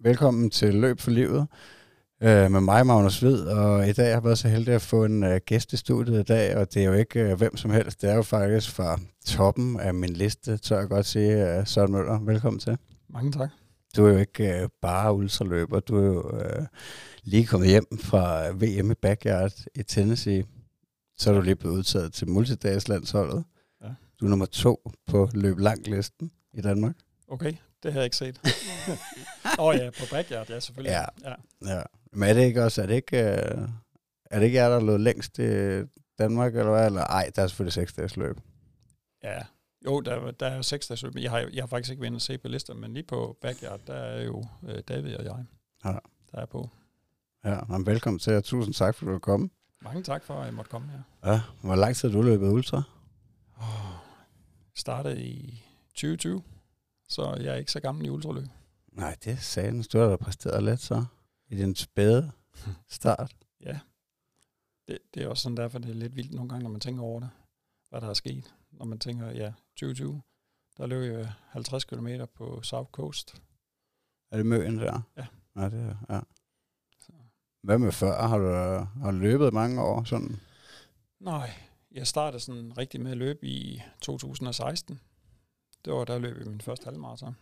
Velkommen til Løb for Livet øh, med mig, Magnus Hvid, og i dag har jeg været så heldig at få en øh, gæst i studiet i dag, og det er jo ikke øh, hvem som helst, det er jo faktisk fra toppen af min liste, tør jeg godt sige, øh, Søren Møller. Velkommen til. Mange tak. Du er jo ikke øh, bare ultraløber, du er jo øh, lige kommet hjem fra VM i backyard i Tennessee, så er du lige blevet udtaget til multidagslandsholdet. Ja. Du er nummer to på løb lang listen i Danmark. Okay, det har jeg ikke set. Åh oh, ja, på backyard, ja selvfølgelig. Ja. ja. ja. Men er det ikke også, er det ikke, øh, er det ikke jer, der lød længst i Danmark, eller hvad? Eller ej, der er selvfølgelig seks dages løb. Ja, jo, der, der er seks dages løb, men jeg har, jeg har faktisk ikke været at se på lister, men lige på backyard, der er jo øh, David og jeg, ja. der er på. Ja, men velkommen til, og tusind tak, for at du kom. Mange tak for, at jeg måtte komme her. Ja, hvor lang tid har du løbet ultra? Oh, startede i 2020, så jeg er ikke så gammel i ultraløb. Nej, det sagde den. Du har da præsteret lidt så i den spæde start. ja, det, det er også sådan derfor, det er lidt vildt nogle gange, når man tænker over det, hvad der er sket. Når man tænker, ja, 2020, der løb jeg 50 km på South Coast. Er det Møen der? Ja. Ja, det er, ja. Så. Hvad med før? Har du, har du løbet mange år sådan? Nej, jeg startede sådan rigtig med at løbe i 2016. Det var der løb jeg min første halvmarathon.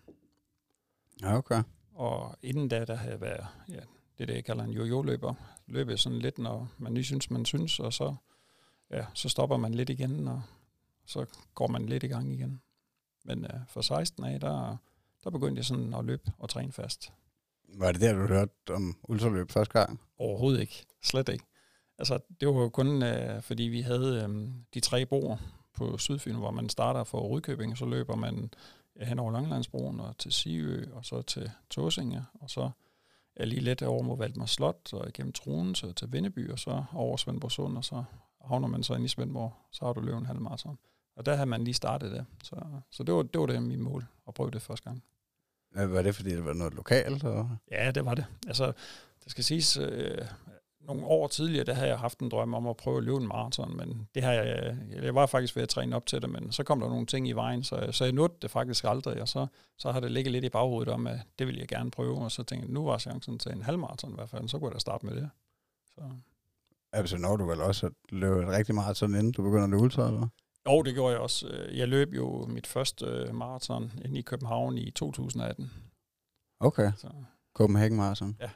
Ja, okay. Og inden da, der havde jeg været, ja, det det, jeg kalder en jojo-løber. Løbet sådan lidt, når man lige synes, man synes, og så, ja, så stopper man lidt igen, og så går man lidt i gang igen. Men uh, for 16 af, der, der begyndte jeg sådan at løbe og træne fast. Var det der, du hørte om ultraløb første gang? Overhovedet ikke. Slet ikke. Altså, det var jo kun, uh, fordi vi havde um, de tre broer på Sydfyn, hvor man starter for Rydkøbing, og så løber man hen over Langlandsbroen og til Siø, og så til Tåsinge, og så er lige lidt over mod Valdemar Slot, og igennem Tronen så til Vindeby, og så over Svendborg Sund, og så havner man så ind i Svendborg, så har du løbet en halv maraton. Og der har man lige startet det. Så, så det, var, det var det min mål, at prøve det første gang. Var det, fordi det var noget lokalt? Og? Ja, det var det. Altså, det skal siges, øh, nogle år tidligere, der havde jeg haft en drøm om at prøve at løbe en maraton, men det har jeg, jeg var faktisk ved at træne op til det, men så kom der nogle ting i vejen, så, så jeg nåede det faktisk aldrig, og så, så har det ligget lidt i baghovedet om, at det vil jeg gerne prøve, og så tænkte jeg, nu var chancen til en halvmaraton i hvert fald, så kunne jeg da starte med det. Så. Altså når du vel også at løbe rigtig maraton, inden du begynder at løbe ultra, eller? Jo, det gjorde jeg også. Jeg løb jo mit første maraton inde i København i 2018. Okay. Så. Copenhagen Marathon. Ja,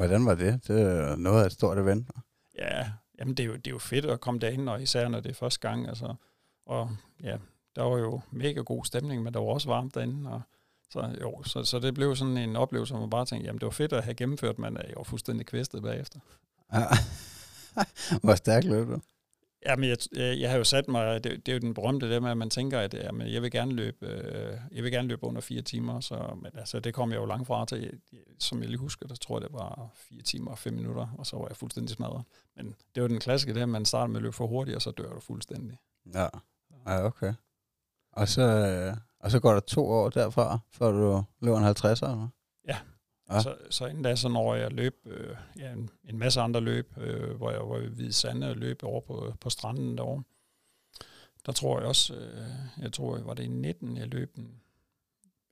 Hvordan var det? Det er noget af et stort event. Ja, jamen det er, jo, det er jo fedt at komme derhen, og især når det er første gang. Altså, og ja, der var jo mega god stemning, men der var også varmt derinde. Og, så, jo, så, så det blev sådan en oplevelse, hvor man bare tænkte, jamen det var fedt at have gennemført, men jeg var fuldstændig kvæstet bagefter. Ja. Hvor stærkt løb du? Jamen, jeg, øh, jeg, har jo sat mig, det, det er jo den berømte der med, at man tænker, at jamen, jeg vil gerne løbe, øh, jeg vil gerne løbe under fire timer, så, men altså, det kom jeg jo langt fra til, som jeg lige husker, der tror jeg, det var fire timer og fem minutter, og så var jeg fuldstændig smadret. Men det var den klassiske der, at man starter med at løbe for hurtigt, og så dør du fuldstændig. Ja, ja okay. Og så, øh, og så går der to år derfra, før du løber en 50'er, eller? Ja, Så, så inden da, så når jeg løb øh, ja, en, en masse andre løb, øh, hvor jeg var i Hvide Sande og løb over på, på stranden derovre. Der tror jeg også, øh, jeg tror, var det i 19, jeg løb en,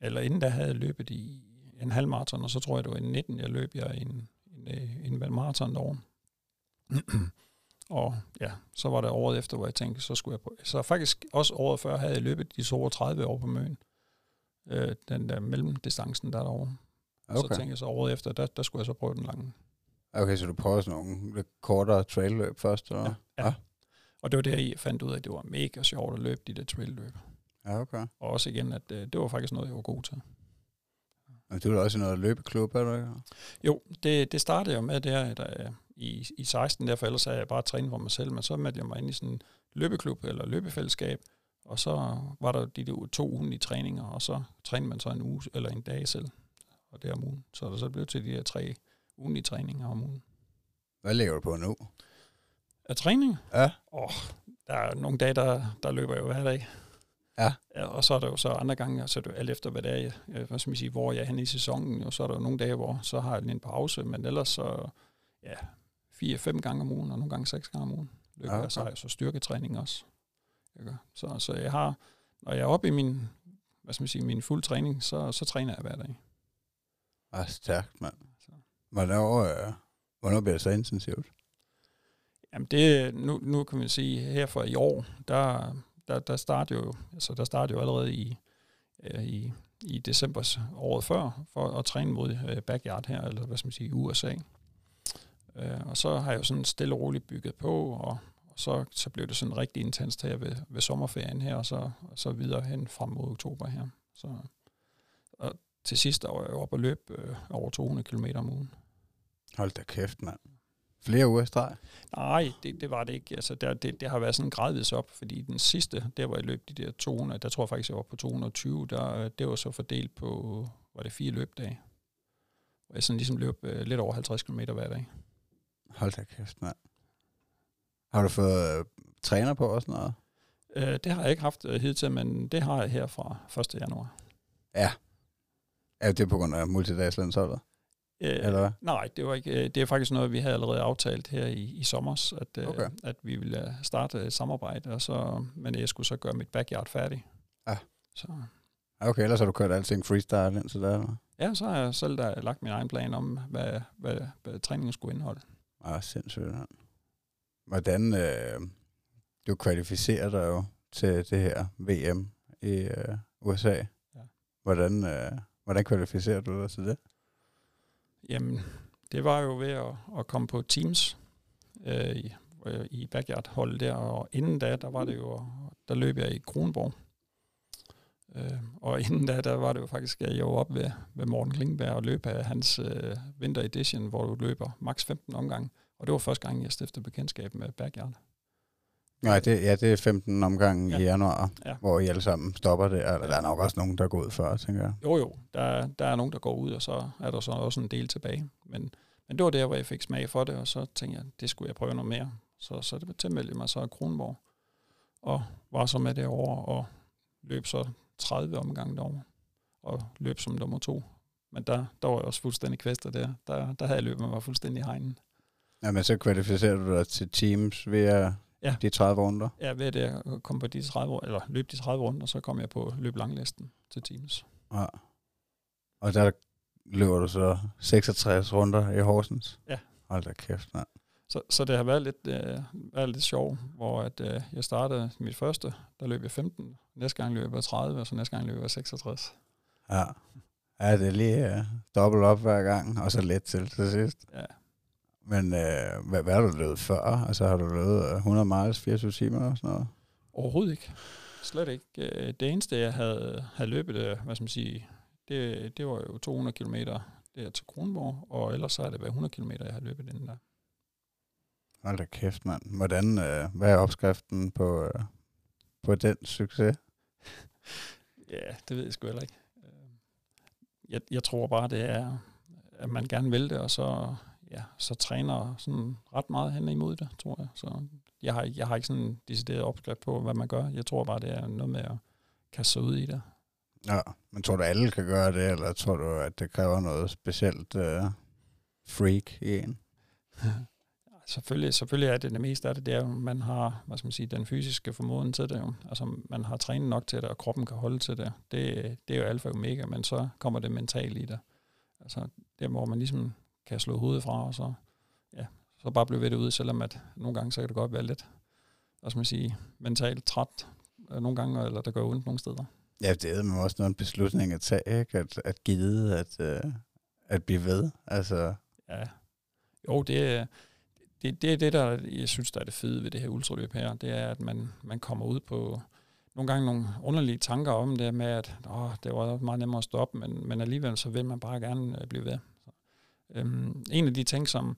eller inden da havde jeg løbet i en halv maraton, og så tror jeg, det var i 19, jeg løb jeg en, en, øh, en, en maraton derovre. og ja, så var det året efter, hvor jeg tænkte, så skulle jeg på. Så faktisk også året før havde jeg løbet de 32 år på Møn. Øh, den der mellemdistancen der derovre. Okay. Så tænkte jeg så året efter, der, der skulle jeg så prøve den lange. Okay, så du prøver sådan nogle lidt kortere trail-løb først? Og, ja, ja. ja. Og det var der, jeg fandt ud af, at det var mega sjovt at løbe de der trail-løb. Ja, okay. Og også igen, at øh, det var faktisk noget, jeg var god til. Men du er også i noget løbeklub, er du ikke? Jo, det, det startede jeg med der, der i, i 16, derfor ellers havde jeg bare trænet for mig selv, men så meldte jeg mig ind i sådan en løbeklub eller løbefællesskab, og så var der de der to ugenlige træninger, og så trænede man så en uge eller en dag selv og det om ugen. Så er der så blevet til de her tre ugenlige træninger om ugen. Hvad lægger du på nu? Af træning? Ja. Åh, der er nogle dage, der, der løber jeg jo hver dag. Ja. ja. Og så er der jo så andre gange, så er det jo alt efter, hvad det er, jeg, hvad skal man sige, hvor jeg er henne i sæsonen, og så er der jo nogle dage, hvor så har jeg en pause, men ellers så, ja, fire-fem gange om ugen, og nogle gange seks gange om ugen løber ja, okay. jeg, så har jeg så styrketræning også. Jeg gør. Så, så jeg har, når jeg er oppe i min, hvad skal man sige, min fuld træning, så, så træner jeg hver dag. Ah, stærkt, mand. Hvornår, øh, hvornår bliver det så intensivt? Jamen det, nu, nu kan man sige, her for i år, der, der, der starter jo, altså der starter jo allerede i, øh, i, i december året før, for at træne mod øh, backyard her, eller hvad skal man sige, USA. Øh, og så har jeg jo sådan stille og roligt bygget på, og, og så, så blev det sådan rigtig intenst her ved, ved sommerferien her, og så, og så videre hen frem mod oktober her. Så, og til sidst var jeg oppe og løb øh, over 200 km om ugen. Hold da kæft, mand. Flere uger streg? Nej, det, det var det ikke. Altså, der, det, det har været sådan gradvis op, fordi den sidste, der var jeg løb de der 200, der tror jeg faktisk, jeg var på 220, der, det var så fordelt på, var det fire løbdage, hvor jeg sådan ligesom løb uh, lidt over 50 km hver dag. Hold da kæft, mand. Har du fået uh, træner på og sådan noget? Uh, det har jeg ikke haft uh, hidtil, men det har jeg her fra 1. januar. Ja. Er det på grund af multidagslandsholdet? Øh, Eller hvad? Nej, det var ikke. Øh, det er faktisk noget, vi havde allerede aftalt her i, i sommer, at, øh, okay. at vi ville starte et samarbejde, og så, men jeg skulle så gøre mit backyard færdig. Ja. Så. Okay, ellers har du kørt alting freestyle indtil der? Ja, så har jeg selv der lagt min egen plan om, hvad, hvad, hvad træningen skulle indeholde. Ah, sindssygt. Hvordan, øh, du kvalificerer dig jo til det her VM i øh, USA. Ja. Hvordan, øh, hvordan kvalificerer du dig til det? Jamen, det var jo ved at, at komme på Teams øh, i, øh, i backyard-holdet der, og inden da, der var det jo, der løb jeg i Kronborg. Øh, og inden da, der var det jo faktisk, at jeg var op ved, ved Morten Klingberg og løb af hans øh, Winter Edition, hvor du løber maks 15 omgang. Og det var første gang, jeg stiftede bekendtskab med backyard. Nej, det, ja, det er 15 omgange ja. i januar, ja. hvor I alle sammen stopper det. Eller der er nok også nogen, der går ud før, tænker jeg. Jo, jo. Der, der er nogen, der går ud, og så er der så også en del tilbage. Men, men det var der, hvor jeg fik smag for det, og så tænkte jeg, det skulle jeg prøve noget mere. Så, så det tilmeldte mig så Kronborg, og var så med det over, og løb så 30 omgange derovre, og løb som nummer to. Men der, der var jeg også fuldstændig kvæster der. Der, der havde jeg løbet mig fuldstændig i hegnen. Ja, men så kvalificerer du dig til teams ved at Ja. De 30 runder? Ja, ved det at komme på de 30, eller løbe de 30 runder, så kom jeg på løb langlisten til Teams. Ja. Og der løber du så 66 runder i Horsens? Ja. Hold da kæft, nej. Så, så det har været lidt, øh, været lidt sjovt, hvor at, øh, jeg startede mit første, der løb jeg 15, næste gang løb jeg 30, og så næste gang løb jeg 66. Ja. Ja, det er lige uh, dobbelt op hver gang, og så let til til sidst. Ja. Men øh, hvad, hvad har du løbet før? Altså har du løbet 100 miles, 24 timer og sådan noget? Overhovedet ikke. Slet ikke. Øh, det eneste, jeg havde, havde løbet, øh, hvad skal man sige, det, det var jo 200 km der til Kronborg, og ellers så er det været 100 km, jeg har løbet inden der. Hold da kæft, mand. Hvordan, øh, hvad er opskriften på, øh, på den succes? ja, det ved jeg sgu heller ikke. Øh, jeg, jeg tror bare, det er, at man gerne vil det, og så ja, så træner sådan ret meget hen imod det, tror jeg. Så jeg har, jeg har ikke sådan en decideret opskrift på, hvad man gør. Jeg tror bare, det er noget med at kaste sig ud i det. Ja, men tror du, alle kan gøre det, eller tror du, at det kræver noget specielt uh, freak i en? selvfølgelig, selvfølgelig er det det meste af det, det er man har, hvad skal man sige, den fysiske formåden til det jo. Altså, man har trænet nok til det, og kroppen kan holde til det. Det, det er jo alfa og omega, men så kommer det mentalt i det. Altså, det hvor man ligesom kan slå hovedet fra, og så, ja, så bare blive ved det ude, selvom at nogle gange, så kan det godt være lidt, hvad skal man sige, mentalt træt øh, nogle gange, eller der går ondt nogle steder. Ja, det er man også noget en beslutning at tage, ikke? At, at give, at, uh, at blive ved. Altså. Ja, jo, det, det, det er det, der jeg synes, der er det fede ved det her ultraløb her, det er, at man, man kommer ud på nogle gange nogle underlige tanker om det med, at åh, det var meget nemmere at stoppe, men, men alligevel så vil man bare gerne øh, blive ved. Øhm, en af de ting, som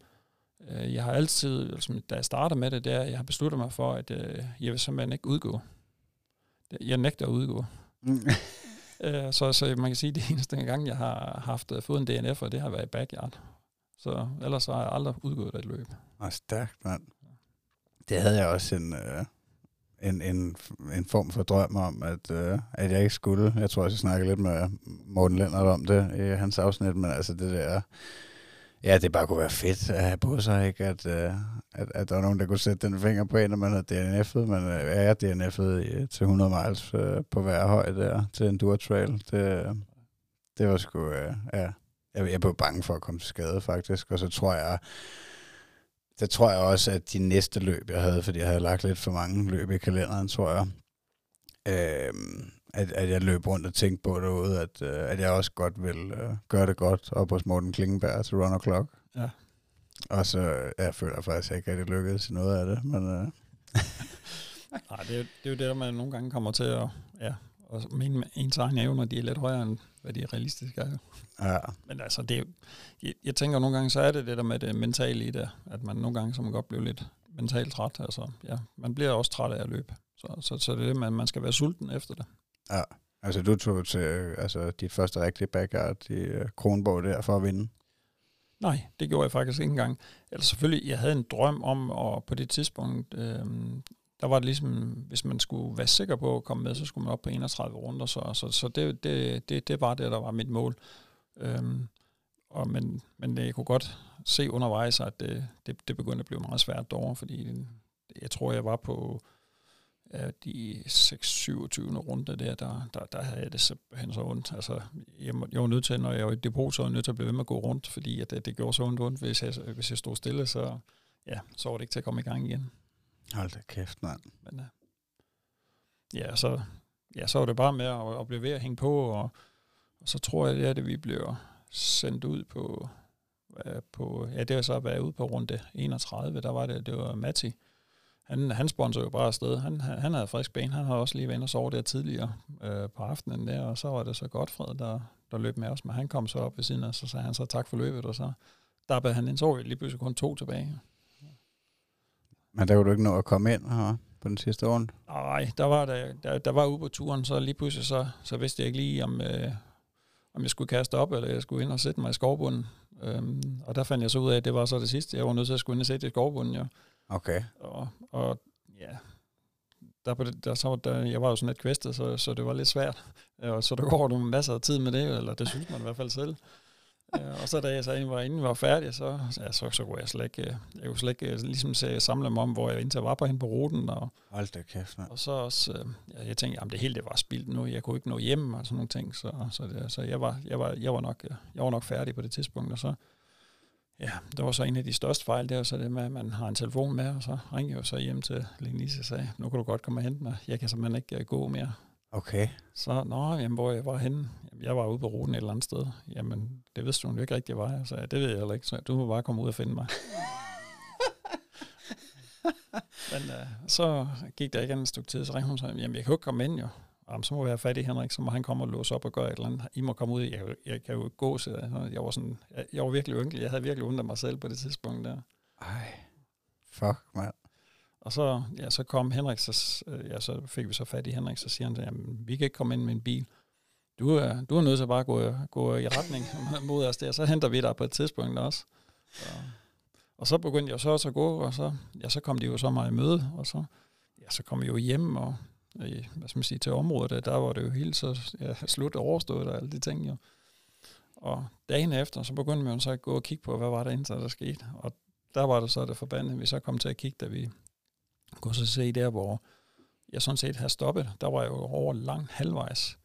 øh, jeg har altid, altså, da jeg starter med det, det er, at jeg har besluttet mig for, at øh, jeg vil simpelthen ikke udgå. Jeg nægter at udgå. Mm. øh, så, så man kan sige, at det eneste gang, jeg har haft øh, fået en DNF, og det har været i backyard. Så ellers har jeg aldrig udgået et løb. Og stærkt, mand. Det havde jeg også en, øh, en, en, en form for drøm om, at, øh, at jeg ikke skulle. Jeg tror også, jeg snakkede lidt med Morten Lennart om det i hans afsnit, men altså det der Ja, det bare kunne være fedt at have på sig, ikke? At, uh, at, at der var nogen, der kunne sætte den finger på en, når man havde DNF'et, men uh, øh, jeg er DNF'et øh, til 100 miles uh, på hver høj der, til en Trail. Det, det var sgu, uh, ja, Jeg, jeg blev bange for at komme til skade, faktisk. Og så tror jeg, der tror jeg også, at de næste løb, jeg havde, fordi jeg havde lagt lidt for mange løb i kalenderen, tror jeg, øh, at, at jeg løb rundt og tænkte på derude, at, øh, at jeg også godt vil øh, gøre det godt op hos Morten Klingenberg til Run Clock. Ja. Og så jeg føler faktisk ikke, at det lykkedes i noget af det, men... Øh. Nej, det er, det er jo det, der man nogle gange kommer til at, ja, at mene ens egne evner, de er lidt højere end hvad de er realistiske er. Ja. Men altså, det, jeg, jeg tænker nogle gange, så er det det der med det mentale i det, at man nogle gange så man godt blive lidt mentalt træt. Altså, ja, man bliver også træt af at løbe. Så, så, så det er det, man, man skal være sulten efter det. Ja, altså du tog til øh, altså, dit første rigtige backyard i øh, Kronborg der for at vinde. Nej, det gjorde jeg faktisk ikke engang. Eller selvfølgelig, jeg havde en drøm om, og på det tidspunkt, øh, der var det ligesom, hvis man skulle være sikker på at komme med, så skulle man op på 31 runder, så, så, så det, det, det, det var det, der var mit mål. Øhm, og men, men jeg kunne godt se undervejs, at det, det, det begyndte at blive meget svært derovre, fordi jeg tror, jeg var på ja, de 6-27 runde der, der, der, der havde jeg det simpelthen så ondt. Altså, jeg, jeg var nødt til, når jeg var i depot, så var jeg nødt til at blive ved med at gå rundt, fordi at det, det gjorde så ondt, ondt hvis, jeg, hvis jeg stod stille, så, ja, så var det ikke til at komme i gang igen. Hold da kæft, mand. Men, uh, ja, så, ja, så var det bare med at, at blive ved at hænge på, og, og så tror jeg, det er det, vi bliver sendt ud på, uh, på ja, det var så at være ude på runde 31, der var det, det var Matti. Han, han sponsor jo bare afsted. Han, han havde frisk ben. Han har også lige været og sove der tidligere øh, på aftenen der, og så var det så Godfred, der, der løb med os. Men han kom så op ved siden af, så sagde han så tak for løbet, og så der han ind, så lige pludselig kun to tilbage. Men der kunne du ikke nå at komme ind her på den sidste år? Nej, der var, der, der, der var ude på turen, så lige pludselig så, så vidste jeg ikke lige, om, øh, om jeg skulle kaste op, eller jeg skulle ind og sætte mig i skovbunden. Øhm, og der fandt jeg så ud af, at det var så det sidste. Jeg var nødt til at skulle ind og sætte i skovbunden, ja. Okay. Og, og ja, der, på det, der, så, der, jeg var jo sådan lidt kvæstet, så, så det var lidt svært. Og så der går du masser af tid med det, eller det synes man i hvert fald selv og så da jeg så var inden var færdig, så, ja, så, så kunne jeg slet ikke, jeg kunne slet ikke ligesom se, samle mig om, hvor jeg indtil var på hen på ruten. Og, Hold da kæft, man. Og så også, ja, jeg tænkte, jamen det hele det var spildt nu, jeg kunne ikke nå hjem og sådan nogle ting, så, så, det, så jeg, var, jeg, var, jeg, var nok, jeg var nok færdig på det tidspunkt, og så, ja, det var så en af de største fejl, det er så det med, at man har en telefon med, og så ringer jeg så hjem til Lenise og sagde, nu kan du godt komme og hente mig, jeg kan simpelthen ikke gå mere. Okay. Så, nå, jamen, hvor jeg var henne? Jamen, jeg var ude på ruten et eller andet sted. Jamen, det vidste hun jo ikke rigtigt, jeg var. Så det ved jeg heller ikke, så du må bare komme ud og finde mig. Men uh, så gik der ikke en stykke tid, så ringte hun så, jamen jeg kan jo ikke komme ind jo. Jamen, så må jeg have fat i Henrik, så må han komme og låse op og gøre et eller andet. I må komme ud, jeg, jeg kan jo gå, så jeg var, sådan, jeg, jeg var virkelig ynkelig. Jeg havde virkelig undret mig selv på det tidspunkt der. Ej, fuck, mand. Og så, ja, så kom Henrik, så, ja, så fik vi så fat i Henrik, så siger han, jamen, vi kan ikke komme ind med en bil. Du er, du er nødt til bare at gå, gå i retning mod os der, så henter vi dig på et tidspunkt også. Så, og så begyndte jeg så også at gå, og så, ja, så kom de jo så meget i møde, og så, ja, så kom vi jo hjem, og hvad skal man sige, til området, øh, der var det jo helt så ja, slut overstået og alle de ting jo. Og dagen efter, så begyndte vi så at gå og kigge på, hvad var der indtil der skete. Og der var det så det forbandet, vi så kom til at kigge, da vi kunne så se der, hvor jeg sådan set havde stoppet. Der var jeg jo over langt halvvejs.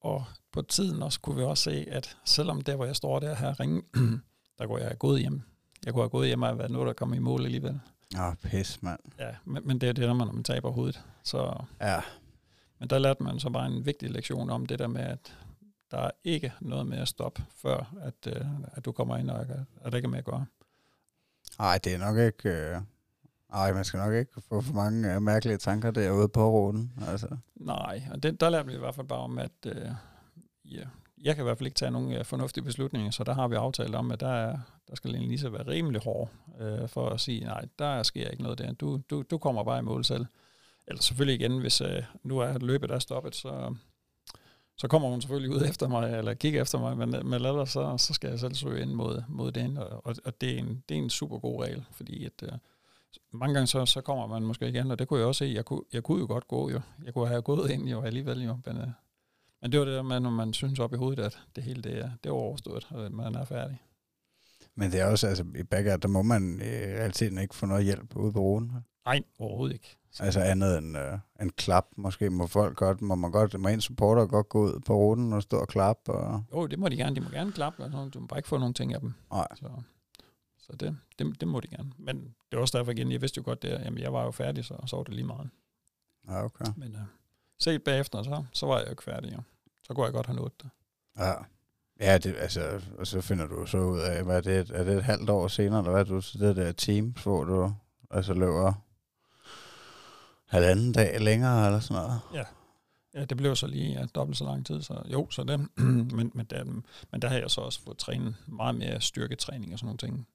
Og på tiden også kunne vi også se, at selvom der, hvor jeg står der her ringe, der går jeg gået hjem. Jeg kunne have gået hjem og været noget, der kom i mål alligevel. Åh, oh, pis, mand. Ja, men, men det er det, når man, når man taber hovedet. Så, ja. Men der lærte man så bare en vigtig lektion om det der med, at der er ikke noget med at stoppe, før at, uh, at du kommer ind, og at der ikke er med at gøre. Nej, det er nok ikke... Uh ej, man skal nok ikke få for mange uh, mærkelige tanker derude på ruten. Altså. Nej, og det, der lærer vi i hvert fald bare om, at uh, ja, jeg kan i hvert fald ikke tage nogle uh, fornuftige beslutninger, så der har vi aftalt om, at der, er, der skal lige så være rimelig hård øh, for at sige, nej, der sker ikke noget der. Du, du, du kommer bare i mål selv. Eller selvfølgelig igen, hvis øh, nu er løbet der stoppet, så, så kommer hun selvfølgelig ud efter mig, eller kigger efter mig, men, men ellers så, så skal jeg selv søge ind mod, mod den, og, og, og det, er en, det er en super god regel, fordi at, øh, mange gange så, så kommer man måske igen, og det kunne jeg også se. Jeg kunne, jeg kunne jo godt gå jo. Jeg kunne have gået ind jo alligevel jo. Men, øh, men det var det der med, når man synes op i hovedet, at det hele det er, det er overstået, og man er færdig. Men det er også, altså i backyard, der må man i realiteten ikke få noget hjælp ude på ruten. Nej, overhovedet ikke. Altså andet end øh, en klap, måske må folk godt, må man godt, må en supporter godt gå ud på ruten og stå og klappe? Og... Jo, det må de gerne, de må gerne klappe, altså, du må bare ikke få nogen ting af dem. Nej. Så, så det, det, det må de gerne. Men det er også derfor igen, jeg vidste jo godt det, jamen jeg var jo færdig, så, så var det lige meget. Ja, okay. Men uh, set bagefter, så, så var jeg jo ikke færdig, jo. Så kunne jeg godt have nået det. Ja. Ja, det, altså, og så finder du så ud af, hvad er det, er det et halvt år senere, eller hvad du, det der team, hvor du altså løber halvanden dag længere, eller sådan noget. Ja. Ja, det blev så lige ja, dobbelt så lang tid, så jo, så det, men, men, der, men der har jeg så også fået trænet meget mere styrketræning og sådan nogle ting.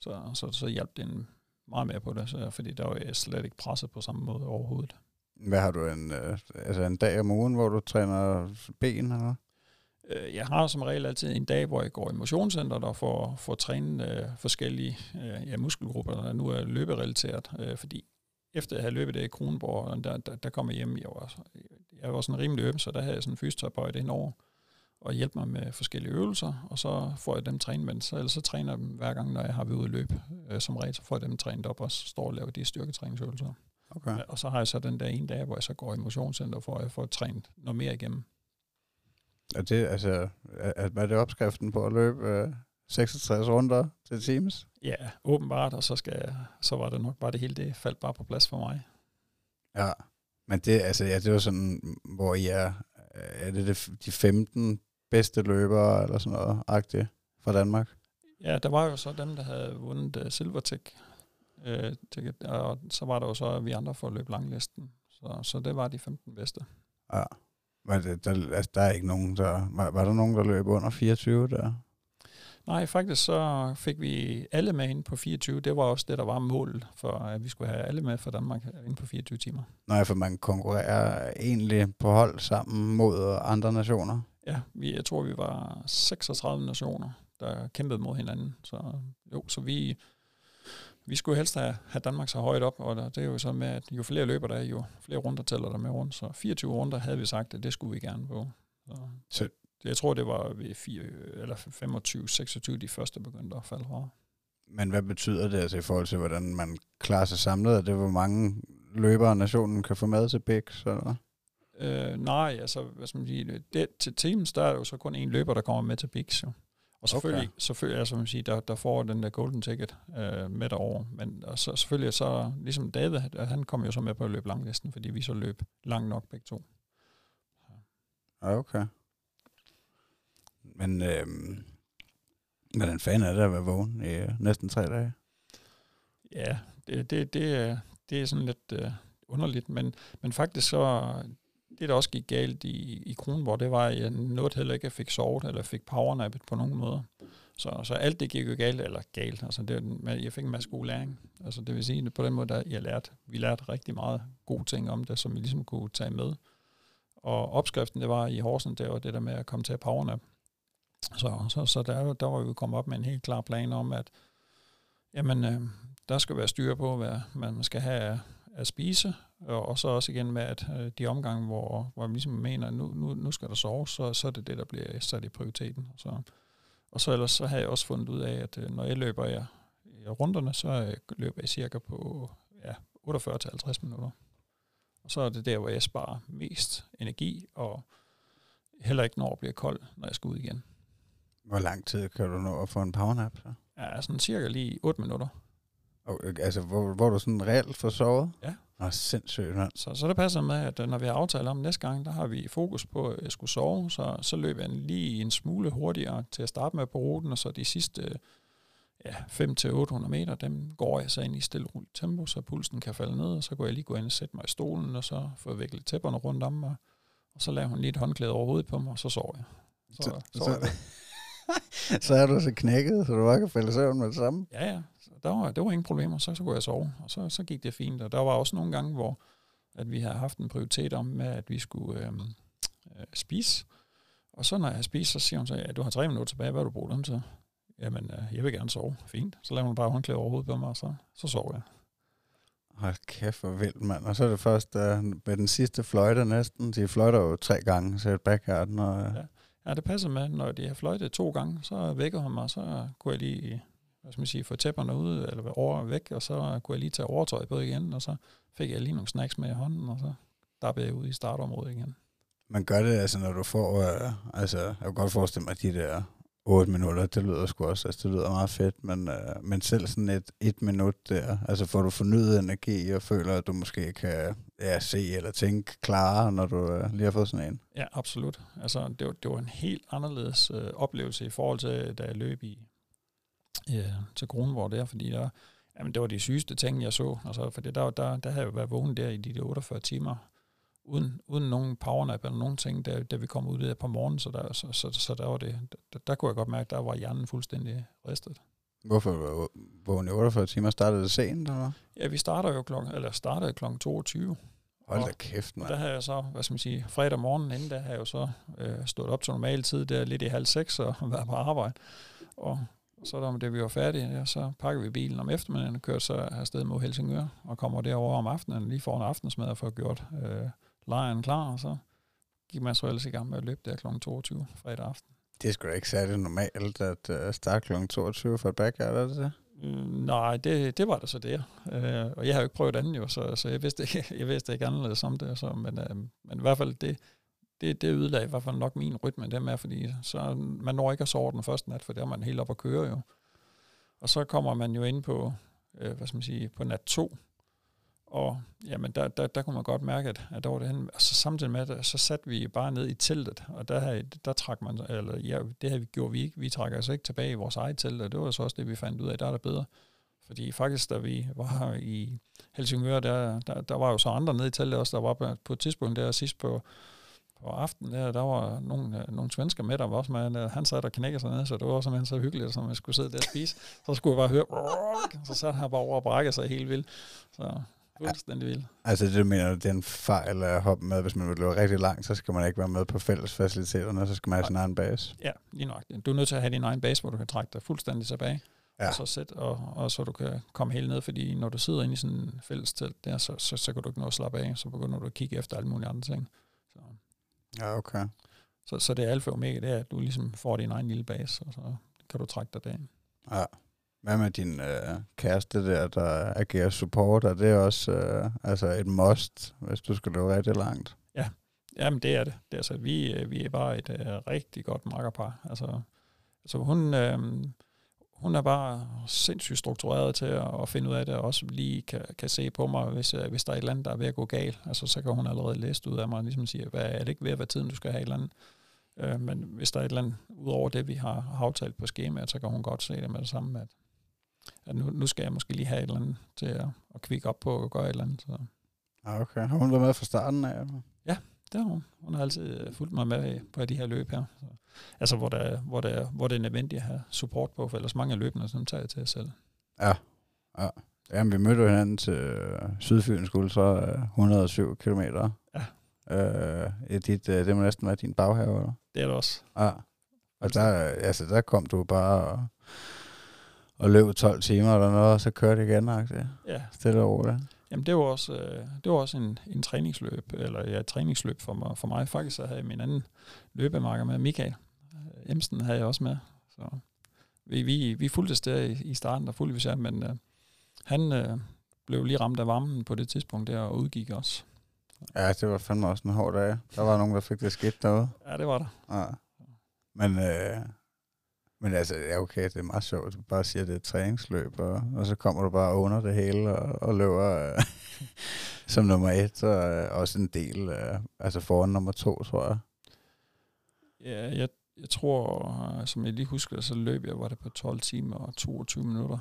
Så, så, så hjalp det meget mere på det, så, fordi der var jeg slet ikke presset på samme måde overhovedet. Hvad har du, en, øh, altså en dag om ugen, hvor du træner ben, eller jeg har som regel altid en dag, hvor jeg går i motionscenter og får, får trænet øh, forskellige øh, ja, muskelgrupper, der nu er løberelateret, øh, fordi efter at have løbet det i Kronborg, der, der, der kom jeg hjem, jeg var, jeg var sådan rimelig øm, så der havde jeg sådan en fysioterapeut indover, og hjælpe mig med forskellige øvelser, og så får jeg dem trænet, men så, eller så træner jeg dem hver gang, når jeg har været ude at løbe. Øh, som regel, så får jeg dem trænet op og står og laver de styrketræningsøvelser. Okay. Og så har jeg så den der ene dag, hvor jeg så går i motionscenter, for at få trænet noget mere igennem. Er det, altså, er, er det opskriften på at løbe øh, 66 runder til Teams? Ja, åbenbart, og så, skal så var det nok bare det hele, det faldt bare på plads for mig. Ja, men det, altså, ja, det var sådan, hvor I er, er det, det de 15 bedste løbere, eller sådan noget, agtigt, fra Danmark? Ja, der var jo så dem, der havde vundet uh, Silvertech, uh, og så var der jo så vi andre for at løbe langlisten. Så, så det var de 15 bedste. Ja. Var det, der, altså, der er ikke nogen, der... Var, var der nogen, der løb under 24 der? Nej, faktisk så fik vi alle med ind på 24. Det var også det, der var målet for, at vi skulle have alle med fra Danmark ind på 24 timer. Nej, for man konkurrerer egentlig på hold sammen mod andre nationer. Ja, vi, jeg tror, vi var 36 nationer, der kæmpede mod hinanden. Så jo, så vi, vi skulle helst have, have Danmark så højt op, og det er jo så med, at jo flere løber der er, jo flere runder tæller der med rundt. Så 24 runder havde vi sagt, at det skulle vi gerne på. Så, så jeg tror, det var ved 4, eller 25, 26, de første begyndte at falde fra. Men hvad betyder det altså i forhold til, hvordan man klarer sig samlet? Er det, hvor mange løbere nationen kan få med til Big? Så? Øh, nej, altså, hvad skal man sige, det, til teams, der er jo så kun en løber, der kommer med til Big, så. Og selvfølgelig, okay. selvfølgelig altså, man siger, der, der får den der golden ticket øh, med derover. Men og så, selvfølgelig så, ligesom David, han kom jo så med på at løbe langlisten, fordi vi så løb langt nok begge to. Okay. Men øh, hvordan fanden er det at være vågen i øh, næsten tre dage? Ja, det, det, det, er, det er sådan lidt øh, underligt, men, men faktisk så, det der også gik galt i, i Kronborg, det var, at jeg nåede heller ikke, at jeg fik sovet, eller fik powernappet på nogen måde. Så, så alt det gik jo galt, eller galt. Altså det, jeg fik en masse god læring. Altså det vil sige, på den måde, der jeg lærte, vi lærte rigtig meget gode ting om det, som vi ligesom kunne tage med. Og opskriften, det var i Horsen, det var det der med at komme til at powernap. Så, så, så der, der var vi kommet op med en helt klar plan om, at jamen, øh, der skal være styr på, hvad man skal have at spise, og så også igen med, at øh, de omgange, hvor, hvor man ligesom mener, at nu, nu, nu skal der sove, så, så er det det, der bliver sat i prioriteten. Så, og så ellers så har jeg også fundet ud af, at øh, når jeg løber jeg, i runderne, så øh, løber jeg cirka på ja, 48-50 minutter. Og så er det der, hvor jeg sparer mest energi, og heller ikke når jeg bliver kold, når jeg skal ud igen. Hvor lang tid kan du nå at få en powernap så? Ja, sådan cirka lige 8 minutter. Og, altså, hvor, hvor du sådan reelt får sovet? Ja. Nå, sindssygt, mand. Så, så det passer med, at øh, når vi har aftalt om næste gang, der har vi fokus på, at jeg skulle sove, så, så løber jeg lige en smule hurtigere til at starte med på ruten, og så de sidste ja, 5-800 meter, dem går jeg så ind i stille roligt tempo, så pulsen kan falde ned, og så går jeg lige gå ind og sætte mig i stolen, og så får jeg viklet tæpperne rundt om mig, og så laver hun lige et håndklæde over hovedet på mig, og så sover jeg. Så, så, så, så, så er du så knækket, så du bare kan falde søvn med det samme? Ja, ja. Så der var, det var ingen problemer. Så, så kunne jeg sove, og så, så gik det fint. Og der var også nogle gange, hvor at vi havde haft en prioritet om, med, at vi skulle øhm, øh, spise. Og så når jeg spist, så siger hun så, at ja, du har tre minutter tilbage, hvad har du brugt dem til? Jamen, øh, jeg vil gerne sove. Fint. Så laver hun bare håndklæde over hovedet på mig, og så, så sover jeg. Hold kæft, hvor vildt, mand. Og så er det først uh, med den sidste fløjte næsten. De fløjter jo tre gange, så et backyard. Når, ja. Ja, det passer med, når de har fløjtet to gange, så vækker hun mig, så kunne jeg lige hvad skal man sige, få tæpperne ud, eller over væk, og så kunne jeg lige tage overtøjet på igen, og så fik jeg lige nogle snacks med i hånden, og så dabbede jeg ud i startområdet igen. Man gør det, altså når du får, øh, altså jeg kan godt forestille mig, at de der 8 minutter, det lyder sgu også, altså det lyder meget fedt, men, øh, men selv sådan et, et minut der, altså får du fornyet energi og føler, at du måske kan ja, se eller tænke klarere, når du øh, lige har fået sådan en? Ja, absolut. Altså det var, det var en helt anderledes øh, oplevelse i forhold til, da jeg løb i ja, til Kronborg der, fordi der, jamen, det var de sygeste ting, jeg så. Altså, for det, der, der, der havde jeg jo været vågen der i de 48 timer, uden, uden nogen powernap eller nogen ting, da, da vi kom ud der på morgenen, så der, så, så, så der var det, der, der kunne jeg godt mærke, der var hjernen fuldstændig ristet. Hvorfor i 48 timer? Startede det sent, eller Ja, vi starter jo klokken, eller startede klokken 22. Hold da kæft, man. Der havde jeg så, hvad skal man sige, fredag morgen inden, der havde jeg jo så øh, stået op til normal tid, der lidt i halv seks og været på arbejde. Og så da det vi var færdige, ja, så pakker vi bilen om eftermiddagen og kører så afsted mod Helsingør og kommer derover om aftenen, lige foran aftensmad og får gjort øh, lejren klar, og så gik man så ellers i gang med at løbe der kl. 22 fredag aften. Det er sgu da ikke særlig normalt at uh, starte kl. 22 for et backyard, er det det? Mm, nej, det, det var det så der. Uh, og jeg har jo ikke prøvet andet jo, så, så jeg, vidste ikke, jeg vidste ikke anderledes om det. Så, men, uh, men i hvert fald, det, det, det ødelagde i hvert fald nok min rytme, det med, fordi så, man når ikke at sove den første nat, for der er man helt op at køre jo. Og så kommer man jo ind på, uh, hvad skal man sige, på nat 2, og jamen, der, der, der kunne man godt mærke, at, at der var det hen. Og så samtidig med det, så satte vi bare ned i teltet, og der, havde, der trak man, eller ja, det her vi gjort vi ikke. Vi trækker altså ikke tilbage i vores eget telt, og det var så også det, vi fandt ud af, der er der bedre. Fordi faktisk, da vi var i Helsingør, der, der, der var jo så andre nede i teltet også, der var på et tidspunkt der sidst på, på aftenen, der, der var nogle, øh, nogle svensker med, der var også med, øh, han sad der knækkede sig ned, så det var simpelthen så hyggeligt, som jeg skulle sidde der og spise. Så skulle jeg bare høre, så sad han bare over og brækkede sig helt vildt. Så Fuldstændig vildt. Altså det mener du, det er en fejl at hoppe med, hvis man vil løbe rigtig langt, så skal man ikke være med på fælles faciliteterne, så skal man have sin egen base. Ja, lige nok. Du er nødt til at have din egen base, hvor du kan trække dig fuldstændig tilbage. Ja. Og så sæt, og, og, så du kan komme helt ned, fordi når du sidder inde i sådan en fælles telt der, så, så, så kan du ikke nå at slappe af, så begynder du at kigge efter alle mulige andre ting. Så. Ja, okay. Så, så det er alfa og omega, det er, at du ligesom får din egen lille base, og så kan du trække dig derind. Ja. Hvad med din øh, kæreste der, der agerer support? Er det også øh, altså et must, hvis du skal løbe rigtig langt? Ja, Jamen, det er det. det er, altså, vi, øh, vi er bare et øh, rigtig godt makkerpar. Altså, altså hun, øh, hun er bare sindssygt struktureret til at, at finde ud af det, og også lige kan, kan se på mig, hvis, øh, hvis der er et eller andet, der er ved at gå galt. Altså, så kan hun allerede læse ud af mig, og ligesom sige, hvad er det ikke ved at være tiden, du skal have et eller andet. Øh, men hvis der er et eller andet, ud over det, vi har aftalt på skemaet, så kan hun godt se det med det samme, at at nu, nu skal jeg måske lige have et eller andet til at, at kvikke op på og gøre et eller andet. Så. Okay. Har hun været med fra starten af? Eller? Ja, det har hun. Hun har altid fulgt mig med på de her løb her. Så, altså, hvor, der, hvor, der, hvor det er nødvendigt at have support på, for ellers mange af løbene, som tager jeg til selv. Ja, ja. Jamen, vi mødte hinanden til øh, Sydfyns så 107 km. Ja. Øh, dit, øh, det må næsten være din baghave, eller? Det er det også. Ja. Og der, altså, der kom du bare og og løb 12 timer eller noget, og så kørte det igen, ikke? Ja. Stille over det. Jamen, det var også, øh, det var også en, en træningsløb, eller ja, et træningsløb for mig. For mig faktisk, så havde jeg min anden løbemarker med, Michael øh, Emsen havde jeg også med. Så vi, vi, vi fulgte der i, i starten, der fulgte vi sig, men øh, han øh, blev lige ramt af varmen på det tidspunkt der, og udgik også. Ja, det var fandme også en hård dag. Der var nogen, der fik det skidt derude. Ja, det var der. Ja. Men øh, men altså, ja okay, det er meget sjovt. Du bare siger, at det er et træningsløb, og, og så kommer du bare under det hele og, og løber øh, som nummer et, og øh, også en del, øh, altså foran nummer to, tror jeg. Ja, jeg, jeg tror, som jeg lige husker, så løb jeg, var det på 12 timer og 22 minutter.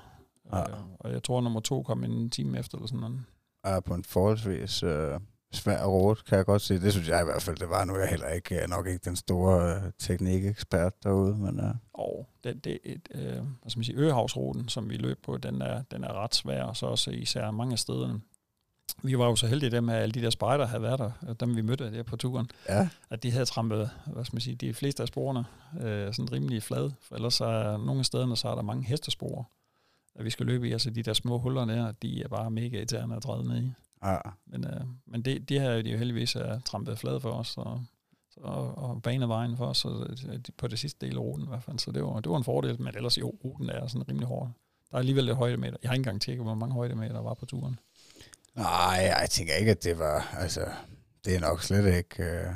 Ja. Øh, og jeg tror, nummer to kom en time efter, eller sådan noget. Ja, på en forholdsvis... Øh, svær rute, kan jeg godt sige. Det synes jeg i hvert fald, det var nu. Jeg er heller ikke, nok ikke den store uh, teknikekspert derude. Men, uh. Og det, det et, uh, hvad skal man sige, Øhavsruten, som vi løb på, den er, den er ret svær, og så også især mange steder. Vi var jo så heldige dem, at alle de der spejder havde været der, dem vi mødte der på turen, ja. at de havde trampet, hvad skal man sige, de fleste af sporene øh, sådan rimelig flade, for ellers er nogle af stederne, så er der mange hestespor, at vi skal løbe i, altså de der små huller der, de er bare mega irriterende at træde ned i. Ja. Men, øh, men det, her er de jo heldigvis er trampet flade for os, og, og, og banet vejen for os, så, på det sidste del af ruten i hvert fald. Så det var, det var en fordel, men ellers jo, ruten er sådan rimelig hård. Der er alligevel lidt højdemeter. Jeg har ikke engang tjekket, hvor mange højdemeter der var på turen. Nej, jeg tænker ikke, at det var, altså, det er nok slet ikke øh,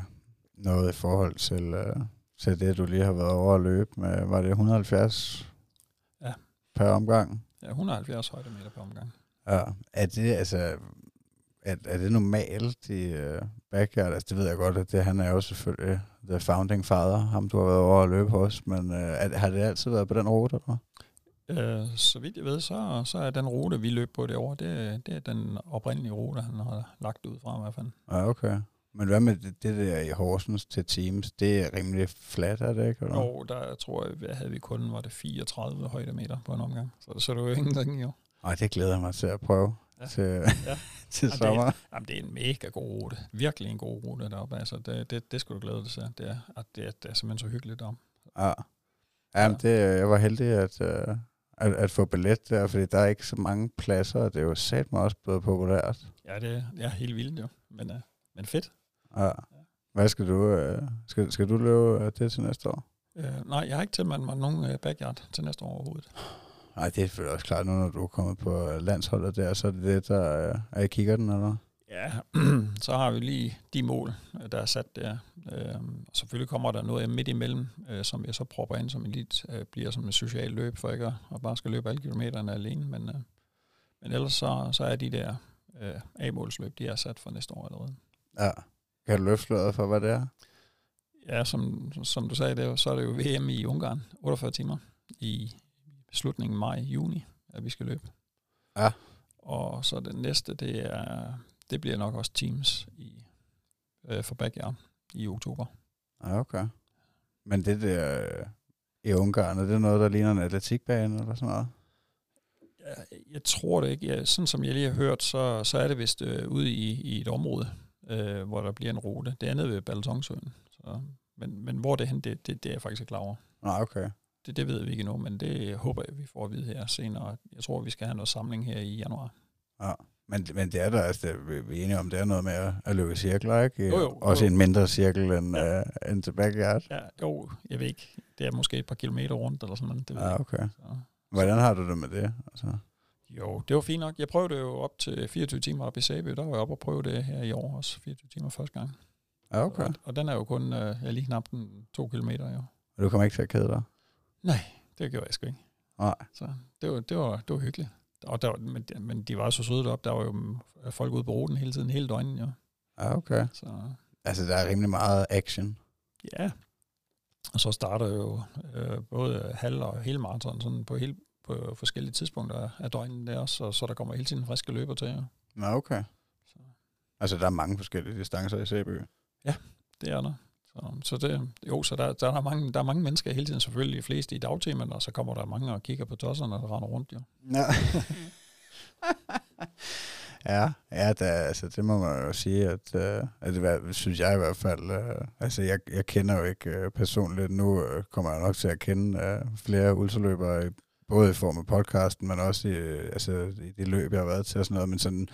noget i forhold til, øh, til det, du lige har været over at løbe med, var det 170 ja. per omgang? Ja, 170 højdemeter per omgang. Ja, er det, altså, er, er det normalt i uh, backyard? Altså, det ved jeg godt, at det, han er jo selvfølgelig the founding father, ham du har været over at løbe hos, men uh, er, har det altid været på den rute, eller Øh, så vidt jeg ved, så, så er den rute, vi løb på det år, det, det er den oprindelige rute, han har lagt ud fra i hvert fald. Ja, okay. Men hvad med det, det der i Horsens til Teams? Det er rimelig flat, er det ikke? Eller? Jo, der tror jeg, hvad havde vi kun, var det 34 højdemeter på en omgang. Så, så det var jo ingenting, jo. Ej, det glæder jeg mig til at prøve ja. til, ja. til jamen, sommer. Det er, jamen, det er en mega god rute. Virkelig en god rute deroppe. Altså, det, det, det skulle du glæde dig til. Det er, at det, det er simpelthen så hyggeligt om. Ja. Jamen, det, jeg var heldig at, uh, at, at få billet der, fordi der er ikke så mange pladser, og det er jo sat mig også blevet populært. Ja, det er helt vildt jo, men, uh, men fedt. Ja. Hvad skal du, uh, skal, skal du løbe det til næste år? Uh, nej, jeg har ikke tilmeldt mig nogen uh, backyard til næste år overhovedet. Nej, det er selvfølgelig også klart nu, når du er kommet på landsholdet der, så er det det, der er i kiggerten, eller? Ja, så har vi lige de mål, der er sat der. Øhm, og selvfølgelig kommer der noget midt imellem, øh, som jeg så propper ind, som lidt øh, bliver som en social løb, for ikke at, bare skal løbe alle kilometerne alene. Men, øh, men ellers så, så er de der A-målsløb, de er sat for næste år allerede. Ja. Kan du løfte for, hvad det er? Ja, som, som du sagde, det så er det jo VM i Ungarn, 48 timer i slutningen maj-juni, at vi skal løbe. Ja. Og så det næste, det er det bliver nok også Teams i, øh, for Backyard i oktober. Ja, okay. Men det der øh, i Ungarn, er det noget, der ligner en atletikbane eller sådan noget? Ja, jeg tror det ikke. Ja, sådan som jeg lige har hørt, så, så er det vist øh, ude i, i et område, øh, hvor der bliver en rute. Det andet ved Baltonsøen. Så, men, men hvor det er hen, det, det, det er jeg faktisk ikke klar over. Nej, okay. Det, det ved vi ikke endnu, men det håber jeg, vi får at vide her senere. Jeg tror, vi skal have noget samling her i januar. Ja. Men, men det er der, altså, vi er enige om, det er noget med at, at løbe cirkler, ikke? Jo, jo, Også jo. en mindre cirkel end, ja. uh, end til backyard. Ja, jo, jeg ved ikke. Det er måske et par kilometer rundt, eller sådan noget. Det ved ja, okay. Så. Hvordan har du det med det? Altså? Jo, det var fint nok. Jeg prøvede jo op til 24 timer op i Sæby. Der var jeg oppe og prøve det her i år også. 24 timer første gang. Ja, okay. Og, og den er jo kun jeg lige knap den to kilometer, jo. Og du kommer ikke til at kede dig? Nej, det gjorde jeg sgu ikke. Nej. Så det var, det var, det var hyggeligt. Og der, men, men de var så søde deroppe. Der var jo folk ude på ruten hele tiden, hele døgnet, jo. Ja, okay. Så. Altså, der er rimelig meget action. Ja. Og så starter jo øh, både halv og hele maraton sådan på, hele, på forskellige tidspunkter af døgnet der også, og så der kommer hele tiden friske løber til. Ja. Nå, okay. Så. Altså, der er mange forskellige distancer i Sæby? Ja, det er der. Så, så det, jo, så der, der, er mange, der er mange mennesker hele tiden, selvfølgelig de fleste i dagtimerne, og så kommer der mange og kigger på tosserne, der render rundt, jo. Ja. ja, ja der, altså, det må man jo sige, at, uh, at det synes jeg i hvert fald, uh, altså jeg, jeg kender jo ikke uh, personligt, nu uh, kommer jeg nok til at kende flere ultraløbere, både i form af podcasten, men også i, altså, i det løb, jeg har været til og sådan noget, men sådan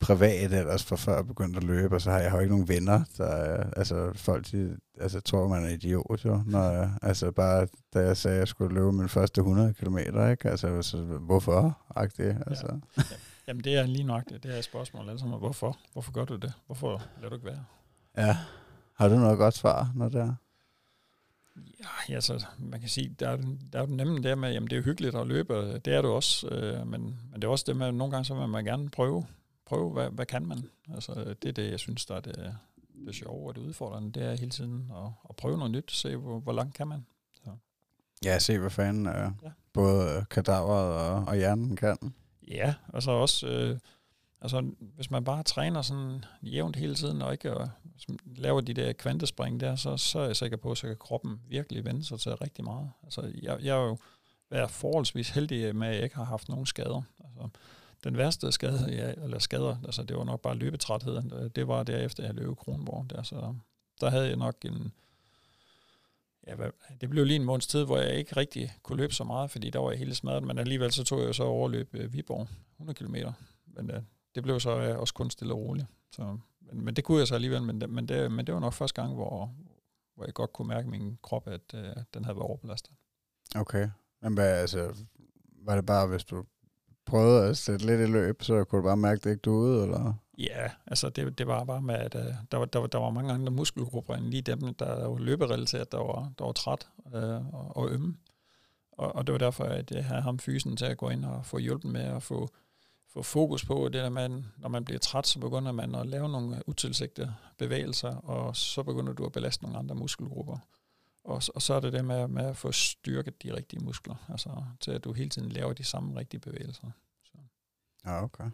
privat ellers fra før jeg begyndte at løbe, og så har jeg jo ikke nogen venner, der, altså folk, de, altså tror man er idiot jo, når, altså bare da jeg sagde, at jeg skulle løbe min første 100 km, ikke, altså, altså hvorfor, det, altså. Ja. Jamen det er lige nok det, det er et spørgsmål, altså hvorfor, hvorfor gør du det, hvorfor lader du ikke være? Ja, har du noget godt svar, når det er? Ja, altså, man kan sige, der er, der er jo nemme der med, jamen det er hyggeligt at løbe, det er det også, øh, men, men det er også det med, at nogle gange så vil man gerne prøve, prøve hvad, hvad kan man? Altså, det er det, jeg synes, der er det, det sjove og det udfordrende, det er hele tiden at, at prøve noget nyt, se hvor, hvor langt kan man. Så. Ja, se hvad fanden øh, ja. både kadaveret og, og hjernen kan. Ja, og så også, øh, altså hvis man bare træner sådan jævnt hele tiden, og ikke og, laver de der kvantespring der, så, så er jeg sikker på, at så kan kroppen virkelig vende sig til rigtig meget. Altså jeg, jeg er jo været forholdsvis heldig med, at jeg ikke har haft nogen skader. Altså, den værste skade, ja, eller skader, altså det var nok bare løbetrætheden, det var derefter, jeg løb Kronborg. Der, så der havde jeg nok en, ja, det blev lige en måneds tid, hvor jeg ikke rigtig kunne løbe så meget, fordi der var jeg helt smadret, men alligevel så tog jeg så overløb øh, Viborg, 100 km. Men øh, det blev så øh, også kun stille og roligt. Så, men, men det kunne jeg så alligevel, men, men, det, men det var nok første gang, hvor, hvor jeg godt kunne mærke i min krop, at øh, den havde været overbelastet. Okay. Men hvad, altså, var det bare, hvis du prøvede at sætte lidt i løb, så kunne du bare mærke, at det ikke du ude, eller? Ja, altså det, det var bare med, at uh, der, var, der, var, der var mange andre muskelgrupper end lige dem, der var løberelateret, der var, der var træt uh, og, og ømme. Og, og det var derfor, at jeg havde ham fysen til at gå ind og få hjælpen med at få, få fokus på det der med, når man bliver træt, så begynder man at lave nogle utilsigtede bevægelser, og så begynder du at belaste nogle andre muskelgrupper. Og, og så er det det med, med at få styrket de rigtige muskler, altså til at du hele tiden laver de samme rigtige bevægelser. Så. Ja, okay.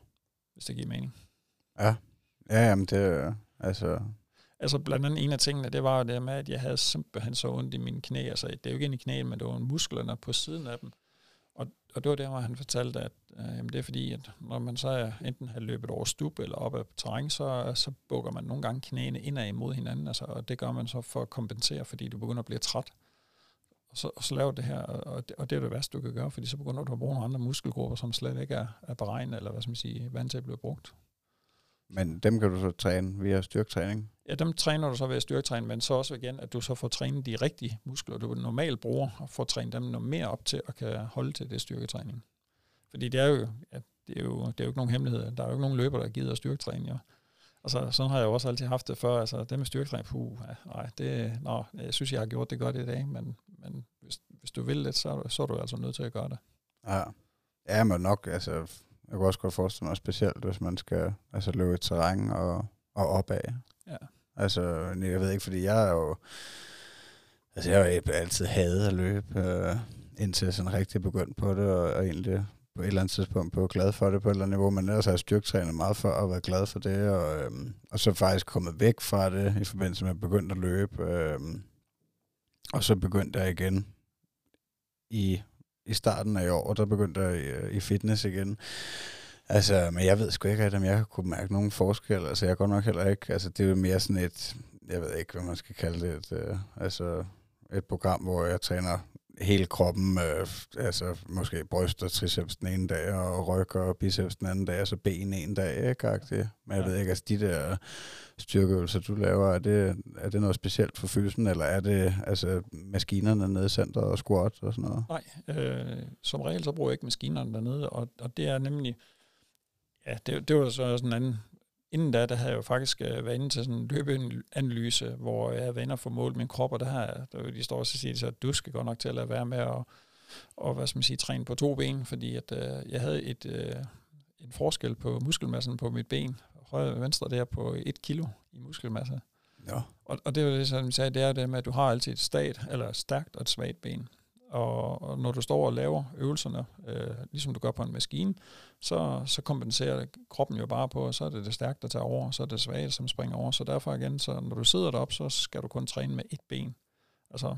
Hvis det giver mening. Ja, ja jamen det altså... Altså blandt andet en af tingene, det var det med, at jeg havde simpelthen så ondt i mine knæ. Altså det er jo ikke ind i knæene, men det var musklerne på siden af dem. Og, det var der, hvor han fortalte, at øh, jamen, det er fordi, at når man så enten har løbet over stup eller op ad terræn, så, så bukker man nogle gange knæene indad imod hinanden, altså, og det gør man så for at kompensere, fordi du begynder at blive træt. Og så, og så laver det her, og det, og det er det værste, du kan gøre, fordi så begynder du at bruge nogle andre muskelgrupper, som slet ikke er, er beregnet, eller hvad skal man sige, vant til at blive brugt. Men dem kan du så træne via styrketræning? Ja, dem træner du så ved at styrketræne, men så også igen, at du så får trænet de rigtige muskler, du normalt bruger, og får trænet dem noget mere op til at kan holde til det styrketræning. Fordi det er jo, ja, det er jo, det er jo ikke nogen hemmelighed. Der er jo ikke nogen løber, der gider at styrketræne. Ja. Altså, sådan har jeg jo også altid haft det før. Altså, det med styrketræning, puh, ja, nej, det, nå, jeg synes, jeg har gjort det godt i dag, men, men hvis, hvis du vil lidt, så, så er du altså nødt til at gøre det. Ja, ja men nok, altså, jeg kan også godt forestille mig specielt, hvis man skal altså, løbe i terræn og, og opad. Ja. Altså, jeg ved ikke, fordi jeg er jo... Altså, jeg har jo altid hadet at løbe, øh, indtil jeg sådan rigtig begyndt på det, og, og egentlig på et eller andet tidspunkt blev glad for det på et eller andet niveau, men ellers har jeg styrketrænet meget for at være glad for det, og, øhm, og så faktisk kommet væk fra det i forbindelse med at begynde at løbe. Øhm, og så begyndte jeg igen i, i starten af år, der begyndte jeg i, i fitness igen. Altså, men jeg ved sgu ikke, om jeg kunne mærke nogen forskel. Altså, jeg går nok heller ikke. Altså, det er jo mere sådan et, jeg ved ikke, hvad man skal kalde det, et, øh, altså et program, hvor jeg træner hele kroppen, øh, altså måske bryst og triceps den ene dag, og ryg og biceps den anden dag, og så ben en dag, ikke? Agtigt. Men jeg ja. ved ikke, altså de der styrkeøvelser, du laver, er det, er det noget specielt for fysen, eller er det altså maskinerne nede i centret og squat og sådan noget? Nej, øh, som regel så bruger jeg ikke maskinerne dernede, og, og det er nemlig, ja, det, det var så sådan en anden inden da, der havde jeg jo faktisk øh, været inde til sådan en løbeanalyse, hvor jeg havde været inde og få målt min krop, og der har der, de står også og siger, at du skal godt nok til at lade være med at og, hvad skal man sige, træne på to ben, fordi at, øh, jeg havde et, øh, en forskel på muskelmassen på mit ben, højre og venstre der på et kilo i muskelmasse. Ja. Og, og det var det, som jeg sagde, det er det med, at du har altid et stat, eller stærkt og et svagt ben. Og, og når du står og laver øvelserne, øh, ligesom du gør på en maskine, så, så kompenserer kroppen jo bare på, og så er det det stærke, der tager over, og så er det svage, som springer over. Så derfor igen, så når du sidder derop, så skal du kun træne med et ben. Altså,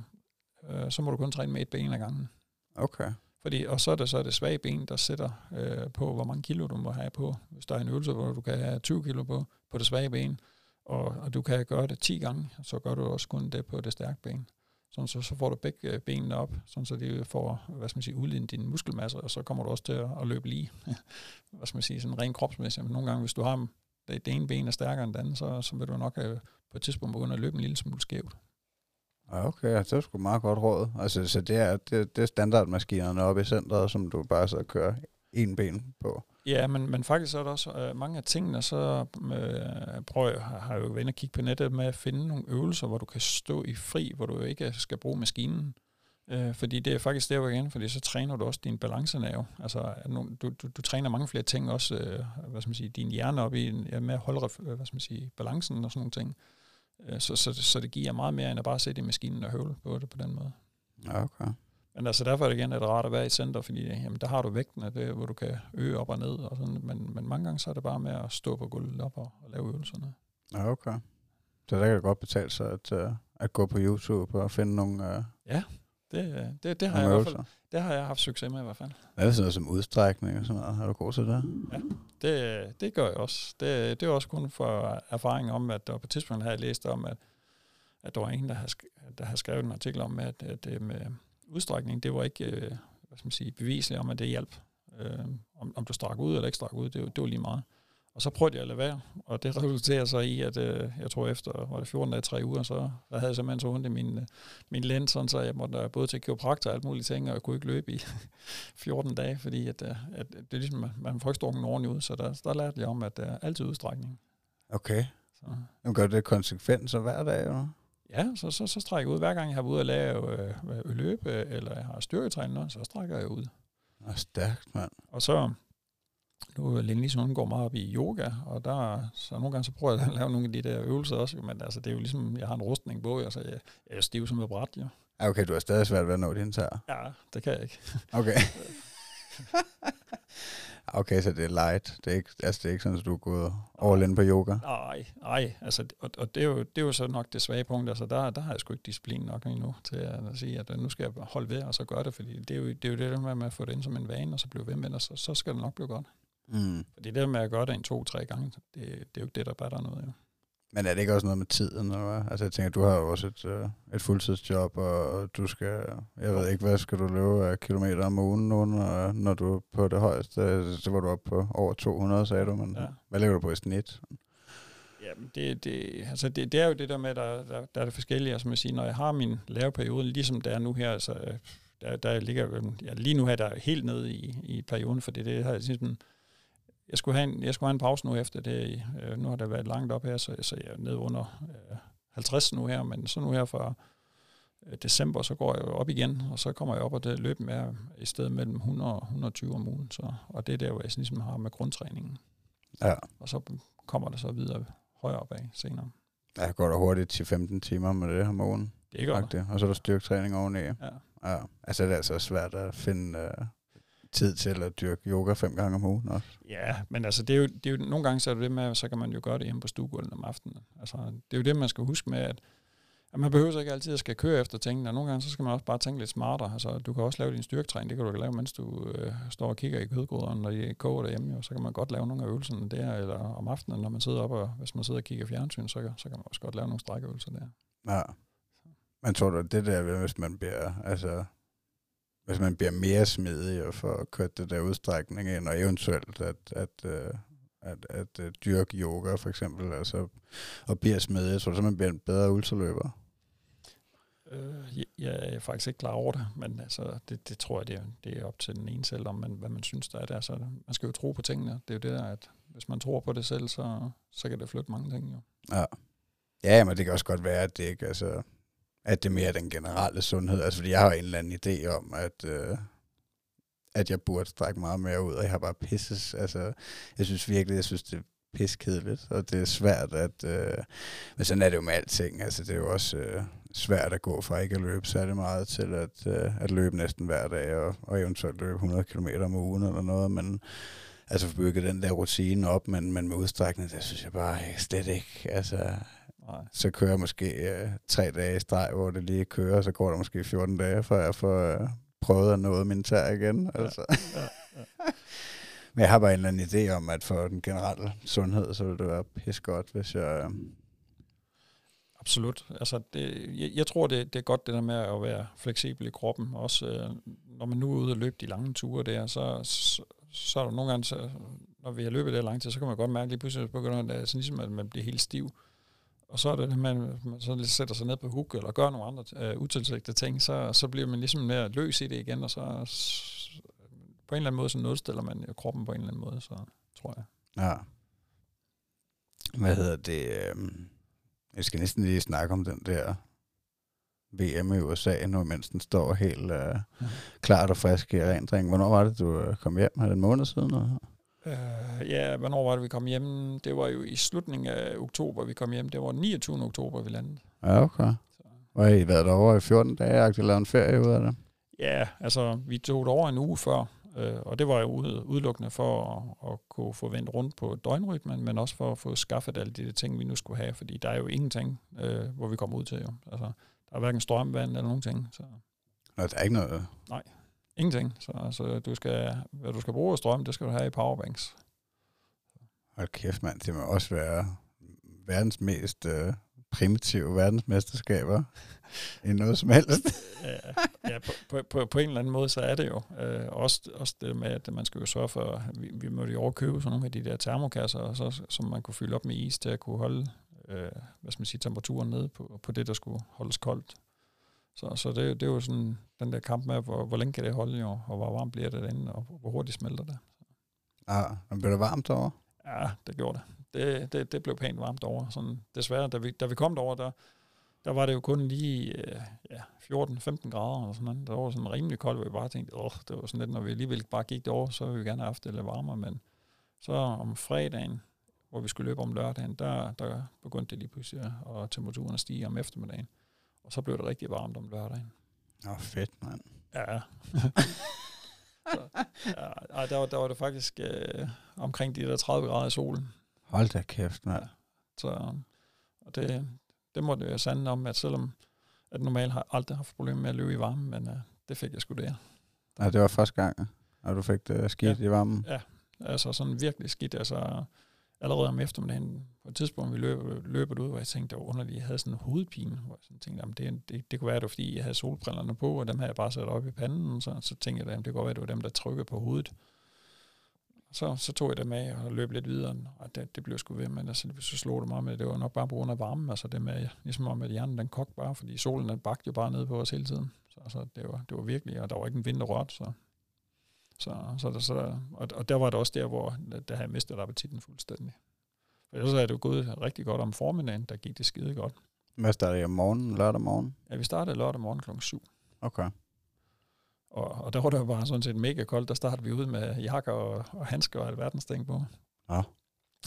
øh, så må du kun træne med et ben ad gangen. Okay. Fordi, og så er det så det svage ben, der sætter øh, på, hvor mange kilo du må have på. Hvis der er en øvelse, hvor du kan have 20 kilo på, på det svage ben, og, og du kan gøre det 10 gange, så gør du også kun det på det stærke ben. Sådan, så, så får du begge øh, benene op, sådan, så de øh, får hvad skal man sige, udlignet din muskelmasse, og så kommer du også til at, at løbe lige. hvad skal man sige, sådan rent kropsmæssigt. Men nogle gange, hvis du har det, det ene ben er stærkere end det andet, så, så vil du nok øh, på et tidspunkt begynde at løbe en lille smule skævt. Ja, okay, det er sgu meget godt råd. Altså, så det er, det, det er standardmaskinerne oppe i centret, som du bare så kører en ben på. Ja, men, men faktisk er der også øh, mange af tingene, så øh, prøver jeg, har jeg jo været og kigge på nettet med at finde nogle øvelser, hvor du kan stå i fri, hvor du ikke skal bruge maskinen. Øh, fordi det er faktisk der igen, fordi så træner du også din balancenerve. Altså, du, du, du træner mange flere ting, også øh, hvad skal man sige, din hjerne op i, ja, med at holde hvad skal man sige, balancen og sådan nogle ting. Øh, så, så, så det giver meget mere, end at bare sætte i maskinen og høvle på det på den måde. Ja, okay. Men altså derfor er det igen et rart at være i center, fordi jamen, der har du vægten af det, hvor du kan øge op og ned. Og sådan. Men, men mange gange så er det bare med at stå på gulvet op og, og lave øvelserne. Ja, okay. Så der kan det godt betale sig at, uh, at gå på YouTube og finde nogle... Uh, ja, det, det, det, har jeg i hvert fald, det har jeg haft succes med i hvert fald. Er det sådan noget som udstrækning og sådan noget? Er du god til det? Ja, det, det gør jeg også. Det, det er også kun for erfaring om, at der på et tidspunkt har jeg læst om, at, at der var en, der har, der har skrevet en artikel om, at, at det med udstrækning, det var ikke øh, hvad skal man sige, beviseligt om, at det hjælp. Øh, om, om du strak ud eller ikke strak ud, det, det var lige meget. Og så prøvede jeg at lade være, og det resulterer så i, at øh, jeg tror efter, var det 14 dage, 3 uger, så der havde jeg simpelthen så ondt i min, øh, min lænd, sådan så jeg måtte både til kiropraktor og alt muligt ting, og jeg kunne ikke løbe i 14 dage, fordi at, øh, at det er ligesom, man får ikke strukken ordentligt ud, så der, der lærte jeg om, at det er altid udstrækning. Okay. Så. Nu gør det konsekvent så hver dag, jo? Ja, så, så, så strækker jeg ud. Hver gang jeg har været ude og lave øh, løb, eller jeg har styrketræning, så strækker jeg ud. Og stærkt, mand. Og så, nu er Lene hun går meget op i yoga, og der, så nogle gange så prøver jeg at lave nogle af de der øvelser også, men altså, det er jo ligesom, jeg har en rustning på, og så jeg, jeg er stiv som et bræt, jo. Ja, okay, du har stadig svært ved at nå din tær. Ja, det kan jeg ikke. Okay. Okay, så det er light. Det er ikke, altså, det er ikke sådan, at du er gået all in på yoga? Nej, nej. Altså, og, og det, er jo, det er jo så nok det svage punkt. Altså, der, der har jeg sgu ikke disciplin nok endnu til at sige, at nu skal jeg holde ved og så gøre det, fordi det er jo det, er jo det der med at få det ind som en vane, og så blive ved med det, og så, så skal det nok blive godt. Mm. Fordi det der med at gøre det en to-tre gange, det, det er jo ikke det, der batter noget. Jo. Men er det ikke også noget med tiden? Eller? Altså jeg tænker, du har jo også et, uh, et fuldtidsjob, og du skal, jeg ved ikke, hvad skal du løbe af kilometer om ugen nu, når, når du er på det højeste? Så var du oppe på over 200, sagde du, men ja. hvad lever du på i snit? Ja, det, det, altså det, det er jo det der med, der, der, der er det forskellige. Altså man siger, når jeg har min laveperiode, ligesom det er nu her, altså, der, der ligger, ja, lige nu her, der er helt nede i, i perioden, for det, det har jeg ligesom, jeg skulle have en, jeg skulle have en pause nu efter det. Øh, nu har det været langt op her, så, så jeg er nede under øh, 50 nu her, men så nu her fra øh, december, så går jeg op igen, og så kommer jeg op og det løber med i stedet mellem 100 og 120 om ugen. Så, og det er der, hvor jeg ligesom har med grundtræningen. Ja. Og så kommer det så videre højere op af senere. Ja, går der hurtigt til 15 timer med det om ugen. Det gør det. Og så er der styrketræning oveni. Ja. ja. Altså det er altså svært at finde... Øh tid til at dyrke yoga fem gange om ugen også. Ja, men altså det er jo, det er jo nogle gange så er det det med, så kan man jo gøre det hjemme på stuegulvet om aftenen. Altså det er jo det, man skal huske med, at, at man behøver så ikke altid at skal køre efter tingene, og nogle gange så skal man også bare tænke lidt smartere. Altså du kan også lave din styrketræning, det kan du lave, mens du øh, står og kigger i kødgryderne, når de koger derhjemme, jo. så kan man godt lave nogle af øvelserne der, eller om aftenen, når man sidder op, og hvis man sidder og kigger fjernsyn, så, så kan man også godt lave nogle strækøvelser der. Ja. Men tror du, det der, hvis man bliver, altså hvis man bliver mere smidig og får kørt det der udstrækning ind, og eventuelt at, at, øh, at, at, at dyrke yoga for eksempel, altså, og bliver smidig, så man bliver en bedre ultraløber? Øh, jeg er faktisk ikke klar over det, men altså, det, det tror jeg, det er, det er op til den ene selv, om man, hvad man synes, der er der. Så man skal jo tro på tingene. Det er jo det der, at hvis man tror på det selv, så, så kan det flytte mange ting jo. Ja. Ja, men det kan også godt være, at det ikke, altså, at det er mere den generelle sundhed. Altså, fordi jeg har en eller anden idé om, at, øh, at jeg burde strække meget mere ud, og jeg har bare pisses. Altså, jeg synes virkelig, jeg synes, det er piskedeligt, og det er svært at... Øh, men sådan er det jo med alting. Altså, det er jo også øh, svært at gå fra ikke at løbe særlig meget til at, øh, at løbe næsten hver dag, og, og eventuelt løbe 100 km om ugen eller noget, men altså bygge den der rutine op, men, men med udstrækning, det synes jeg bare slet ikke. Altså, Nej. Så kører jeg måske øh, tre dage i streg, hvor det lige kører, så går der måske 14 dage, før jeg får øh, prøvet at nå min tær igen. Ja. Altså. Ja, ja. Men jeg har bare en eller anden idé om, at for den generelle sundhed, så vil det være pis godt, hvis jeg... Øh, Absolut. Altså det, jeg, jeg tror, det, det er godt det der med at være fleksibel i kroppen. Også øh, når man nu er ude og løbe de lange ture der, så, så, så er der nogle gange, så, når vi har løbet det lang tid, så kan man godt mærke lige pludselig, at begynder at, ligesom, at man bliver helt stiv. Og så er det, at man, man så sætter sig ned på hook, eller gør nogle andre uh, utilsigtede ting, så, så bliver man ligesom mere løs i det igen, og så på en eller anden måde, så nulstiller man kroppen på en eller anden måde, så tror jeg. Ja. Hvad hedder det? Øhm, jeg skal næsten lige snakke om den der VM i USA nu, mens den står helt ja. klart og frisk i rendring. Hvornår var det, du øh, kom hjem? Er det en måned siden? Eller? Øh, ja, hvornår var det, vi kom hjem? Det var jo i slutningen af oktober, vi kom hjem. Det var 29. oktober, vi landede. Ja, okay. Har I været derovre i 14 dage, og lavet en ferie ud af det? Ja, altså, vi tog det over en uge før, øh, og det var jo udelukkende for at, at kunne få vendt rundt på døgnrytmen, men også for at få skaffet alle de ting, vi nu skulle have, fordi der er jo ingenting, øh, hvor vi kommer ud til. Jo. Altså, der er hverken strømvand eller nogen ting. Så. Nå, der er ikke noget? Nej. Ingenting. Så altså, du skal, hvad du skal bruge af strøm, det skal du have i powerbanks. Hold kæft, mand. Det må også være verdens mest øh, primitive verdensmesterskaber i noget som helst. ja, ja på, på, på, på en eller anden måde, så er det jo. Øh, også, også det med, at man skal jo sørge for, vi, vi måtte jo overkøbe sådan nogle af de der termokasser, og så, som man kunne fylde op med is til at kunne holde øh, hvad skal man sige, temperaturen nede på, på det, der skulle holdes koldt. Så, så det, det er jo sådan den der kamp med, hvor, hvor længe kan det holde, jo, og hvor varmt bliver det derinde, og hvor hurtigt smelter det. Ja, men blev det varmt over? Ja, det gjorde det. Det, det, det blev pænt varmt over. Sådan, desværre, da vi, da vi kom derover, der, der var det jo kun lige øh, ja, 14-15 grader eller sådan noget. Der var sådan rimelig koldt, hvor vi bare tænkte, Åh, det var sådan lidt, når vi alligevel bare gik derover, så ville vi gerne have haft det lidt varmere, men så om fredagen, hvor vi skulle løbe om lørdagen, der, der begyndte det lige pludselig, og temperaturen at stige om eftermiddagen. Og så blev det rigtig varmt om lørdagen. Oh, fedt, mand. Ja. så, ja der, var, der var det faktisk øh, omkring de der 30 grader i solen. Hold da kæft, mand. Ja. Så og det, det må det være sandt om, at selvom at normalt har aldrig haft problemer med at løbe i varmen, men uh, det fik jeg sgu der. Ja, det var første gang, at du fik det skidt ja. i varmen? Ja, altså sådan virkelig skidt. Altså allerede om eftermiddagen, på et tidspunkt, vi løb, løbet ud, hvor jeg tænkte, det var underligt, jeg havde sådan en hovedpine, hvor jeg sådan tænkte, jamen det, det, det kunne være, det var, fordi jeg havde solbrillerne på, og dem havde jeg bare sat op i panden, så, så tænkte jeg, jamen det kunne være, det var dem, der trykkede på hovedet. Så, så tog jeg dem af og løb lidt videre, og det, det blev sgu ved, men altså, så slog det mig med, det var nok bare på grund af varmen, altså det med, ligesom om, at hjernen den kogte bare, fordi solen den bagte jo bare ned på os hele tiden. Så altså, det, var, det var virkelig, og der var ikke en vind, der så, så, så, så og, og der var det også der, hvor der havde mistet appetitten fuldstændig. For ellers er det jo gået rigtig godt om formiddagen, der gik det skide godt. Hvad startede I om morgenen, lørdag morgen? Ja, vi startede lørdag morgen kl. 7. Okay. Og, og der var det jo bare sådan set mega koldt. Der startede vi ud med jakker og, og handsker og alverdens ting på. Ja.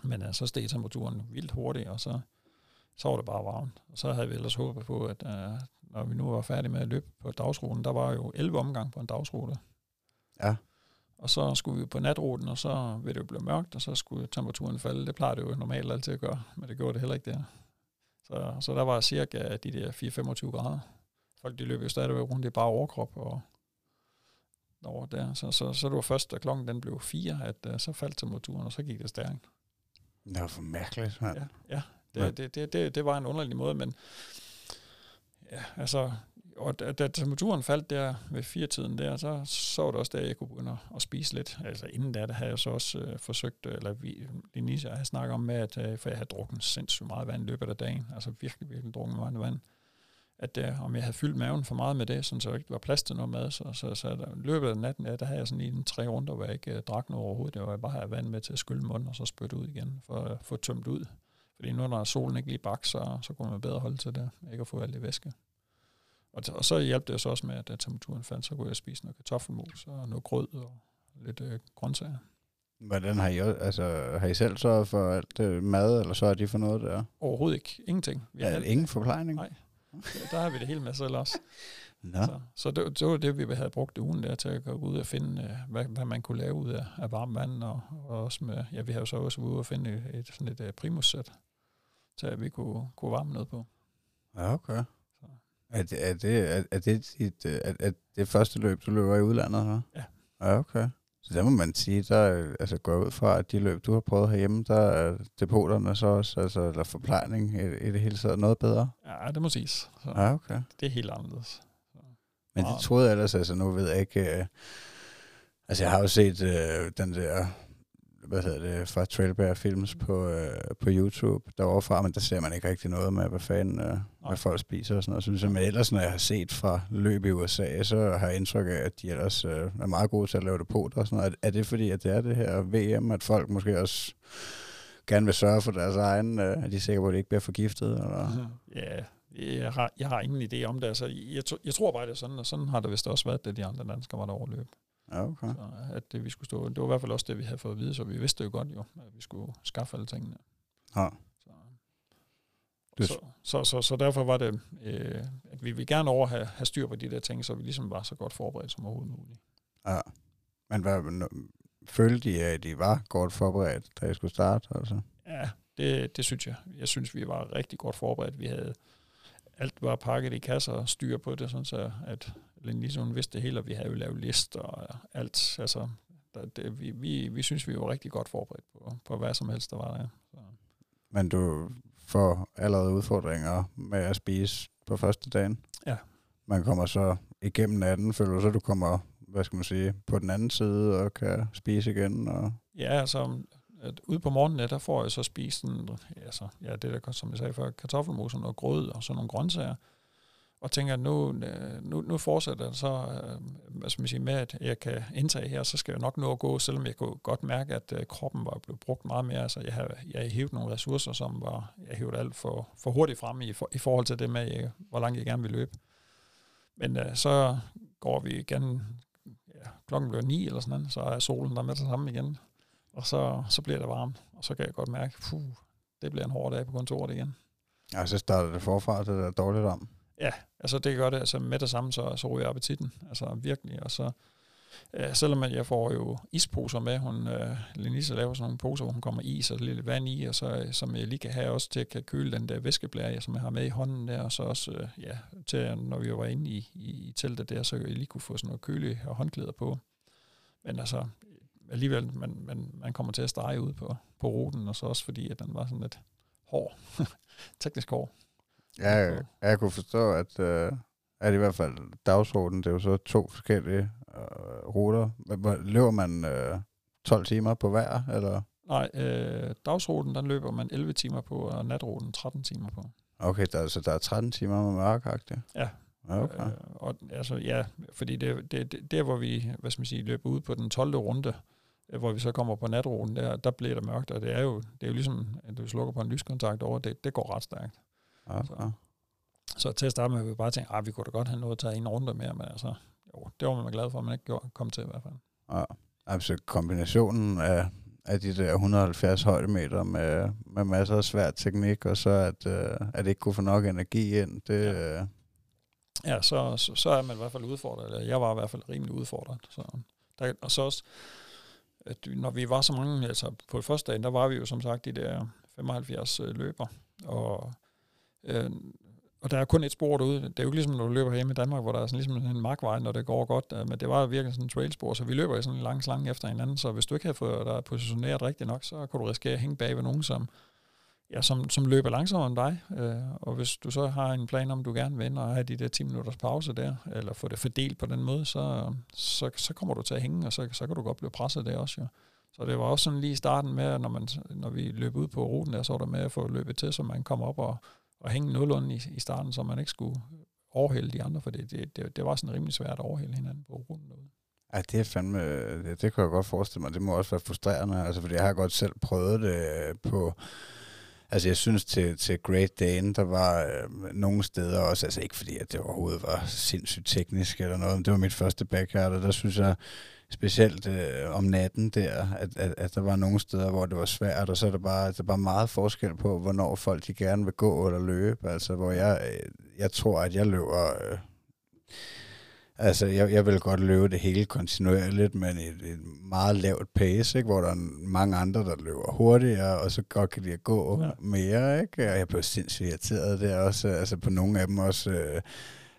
Men uh, så steg temperaturen vildt hurtigt, og så, så var det bare varmt. Og så havde vi ellers håbet på, at uh, når vi nu var færdige med at løbe på dagsruten, der var jo 11 omgang på en dagsrute. Ja. Og så skulle vi på natruten, og så ville det jo blive mørkt, og så skulle temperaturen falde. Det plejer det jo normalt altid at gøre, men det gjorde det heller ikke der. Så, så der var cirka de der 4-25 grader. Folk de løb jo stadigvæk rundt i bare overkrop og over der. Så, så, så det var først, da klokken den blev fire, at uh, så faldt temperaturen, og så gik det stærkt. Det var for mærkeligt, mand. Ja, ja. Det, det, det, det, det var en underlig måde, men ja, altså, og da, da temperaturen faldt der ved firetiden der, så så det også der, jeg kunne begynde at spise lidt. Altså inden da, der havde jeg så også øh, forsøgt, øh, eller vi, Denise jeg havde snakket om med, at, øh, for jeg havde drukket sindssygt meget vand i løbet af dagen, altså virkelig, virkelig drukket meget vand, at øh, om jeg havde fyldt maven for meget med det, sådan så der ikke var plads til noget mad, så, så, så der, løbet af natten, ja, der havde jeg sådan en tre runder, hvor jeg ikke øh, drak noget overhovedet, det var jeg bare havde vand med til at skylle munden, og så spytte ud igen, for at øh, få tømt ud. Fordi nu når solen ikke lige bak, så, så kunne man bedre holde til det, ikke at få alt det væske. Og, og så hjalp det så også med, at da temperaturen faldt, så kunne jeg spise noget kartoffelmos og noget grød og lidt øh, grøntsager. Hvordan har I, altså, har I selv så for alt det mad, eller så er de for noget der? Overhovedet ikke. Ingenting. Vi ja, ingen forplejning? Nej. Der har vi det hele med selv også. Nå. Så, så det, det var det, vi havde brugt ugen der til at gå ud og finde, øh, hvad, hvad man kunne lave ud af, af varmt vand, og, og også med, ja, vi har jo så også været ude og finde et, sådan et uh, primussæt, at vi kunne, kunne varme noget på. Ja, okay. Er det, er det, er, er det, dit, øh, er, er det første løb, du løber i udlandet? Her? Ja. Ja, okay. Så der må man sige, der altså går ud fra, at de løb, du har prøvet herhjemme, der er depoterne så også, altså, eller forplejning i, i det hele taget noget bedre? Ja, det må siges. Så ja, okay. Det er helt anderledes. Så. Men det troede jeg ellers, altså nu ved jeg ikke, øh, altså jeg har jo set øh, den der hvad hedder det, fra Trailbear Films på, øh, på YouTube derovre fra, men der ser man ikke rigtig noget med, hvad fanden øh, hvad folk spiser og sådan noget. Så ligesom ellers, når jeg har set fra løb i USA, så har jeg indtryk af, at de ellers øh, er meget gode til at lave det på og sådan noget. Er, er det fordi, at det er det her VM, at folk måske også gerne vil sørge for deres egen, øh, at de er sikre på, at det ikke bliver forgiftet? Eller? Ja, jeg har, jeg har ingen idé om det. Altså, jeg, jeg tror bare, det er sådan, og sådan har det vist også været, det de andre danskere var der overløb. Okay. Så, at det, vi skulle stå, det var i hvert fald også det, vi havde fået at vide, så vi vidste jo godt jo, at vi skulle skaffe alle tingene. Ja. Så, så, så, så, så derfor var det, øh, at vi vil gerne over have, have styr på de der ting, så vi ligesom var så godt forberedt som overhovedet muligt. Ja. Men hvad, følte de, at de var godt forberedt, da jeg skulle starte? Altså? Ja, det, det synes jeg. Jeg synes, vi var rigtig godt forberedt. Vi havde alt var pakket i kasser og styr på det, sådan så at ligesom vidste det hele, og vi havde jo lavet lister og alt. Altså, der, det, vi, vi, vi synes, vi var rigtig godt forberedt på, på hvad som helst, der var der. Så. Men du får allerede udfordringer med at spise på første dagen. Ja. Man kommer så igennem natten, føler du så, du kommer, hvad skal man sige, på den anden side og kan spise igen? Og Ja, altså, at ude på morgenen, der får jeg så spist sådan, altså, ja, det der, som jeg sagde før, kartoffelmos og noget grød og sådan nogle grøntsager. Og tænker, at nu, øh, nu, nu fortsætter øh, altså, jeg så hvad skal man sige, med, at jeg kan indtage her, så skal jeg nok nå at gå, selvom jeg kunne godt mærke, at øh, kroppen var blevet brugt meget mere. Altså, jeg har, jeg har hævet nogle ressourcer, som var, jeg hævet alt for, for hurtigt frem i, for, i forhold til det med, jeg, hvor langt jeg gerne vil løbe. Men uh, så går vi igen, ja, klokken bliver ni eller sådan noget, så er solen der med det samme igen. Og så, så bliver det varmt, og så kan jeg godt mærke, puh, det bliver en hård dag på kontoret igen. ja, så starter det forfra, det der dårligt om. Ja, altså det gør det, altså med det samme, så, så ryger appetitten, altså virkelig, og så, øh, selvom jeg får jo isposer med, hun, øh, Lenisse laver sådan nogle poser, hvor hun kommer is og lidt vand i, og så, øh, som jeg lige kan have også til at kan køle den der væskeblære, som jeg har med i hånden der, og så også, øh, ja, til når vi var inde i, i, i teltet der, så jeg lige kunne få sådan noget køle og håndklæder på. Men altså, alligevel, man, man, man kommer til at stege ud på, på ruten, og så også fordi, at den var sådan lidt hård, teknisk hård. Ja, jeg, jeg kunne forstå, at, øh, at i hvert fald dagsordenen, det er jo så to forskellige øh, ruter. Løber man øh, 12 timer på hver, eller? Nej, øh, dagsruten, den løber man 11 timer på, og natruten 13 timer på. Okay, der, så der er 13 timer med mørkagtigt? Ja. Okay. Øh, og altså, ja, fordi det, det, det, der, hvor vi, hvad skal man sige, løber ud på den 12. runde, hvor vi så kommer på natruten, der, der bliver det mørkt, og det er jo, det er jo ligesom, at du slukker på en lyskontakt over, det, det går ret stærkt. Okay. Så til at starte med, vi bare tænke, at vi kunne da godt have noget at tage en runde mere, men altså, jo, det var man glad for, at man ikke gjorde, kom til i hvert fald. Ja. Altså kombinationen af, af de der 170 højdemeter med, med masser af svær teknik, og så at, øh, at ikke kunne få nok energi ind, det, Ja. øh, Ja, så, så, så er man i hvert fald udfordret, jeg var i hvert fald rimelig udfordret. Så, der, og så også, at når vi var så mange, altså på første dagen, der var vi jo som sagt de der 75 øh, løber, og, øh, og der er kun et spor derude. Det er jo ikke ligesom, når du løber hjemme i Danmark, hvor der er sådan ligesom en markvej, når det går godt, øh, men det var virkelig sådan en trailspor, så vi løber i sådan en lang slange efter hinanden, så hvis du ikke har fået dig positioneret rigtigt nok, så kan du risikere at hænge bag ved nogen, som, ja, som, som løber langsommere end dig, øh, og hvis du så har en plan om, du gerne vil ind og have de der 10 minutters pause der, eller få det fordelt på den måde, så, så, så kommer du til at hænge, og så, så kan du godt blive presset der også jo. Så det var også sådan lige i starten med, når, man, når vi løb ud på ruten der, så var der med at få løbet til, så man kom op og, og hænge nogenlunde i, i starten, så man ikke skulle overhælde de andre, for det, det, det, det var sådan rimelig svært at overhælde hinanden på ruten derude. Ja, det er fandme, det, det kan jeg godt forestille mig. Det må også være frustrerende, altså, fordi jeg har godt selv prøvet det på, altså jeg synes til, til Great Dane, der var øh, nogle steder også, altså ikke fordi, at det overhovedet var sindssygt teknisk eller noget, men det var mit første backyard, og der synes jeg, specielt øh, om natten der, at, at, at der var nogle steder, hvor det var svært, og så er der bare, der bare meget forskel på, hvornår folk de gerne vil gå eller løbe, altså hvor jeg, øh, jeg tror, at jeg løber... Øh, Altså, jeg, jeg vil godt løbe det hele kontinuerligt, men et, et meget lavt pace, ikke? hvor der er mange andre, der løber hurtigere, og så godt kan de gå Ja. mere. Ikke? Og jeg blev sindssygt irriteret der også. Altså på nogle af dem også... Øh,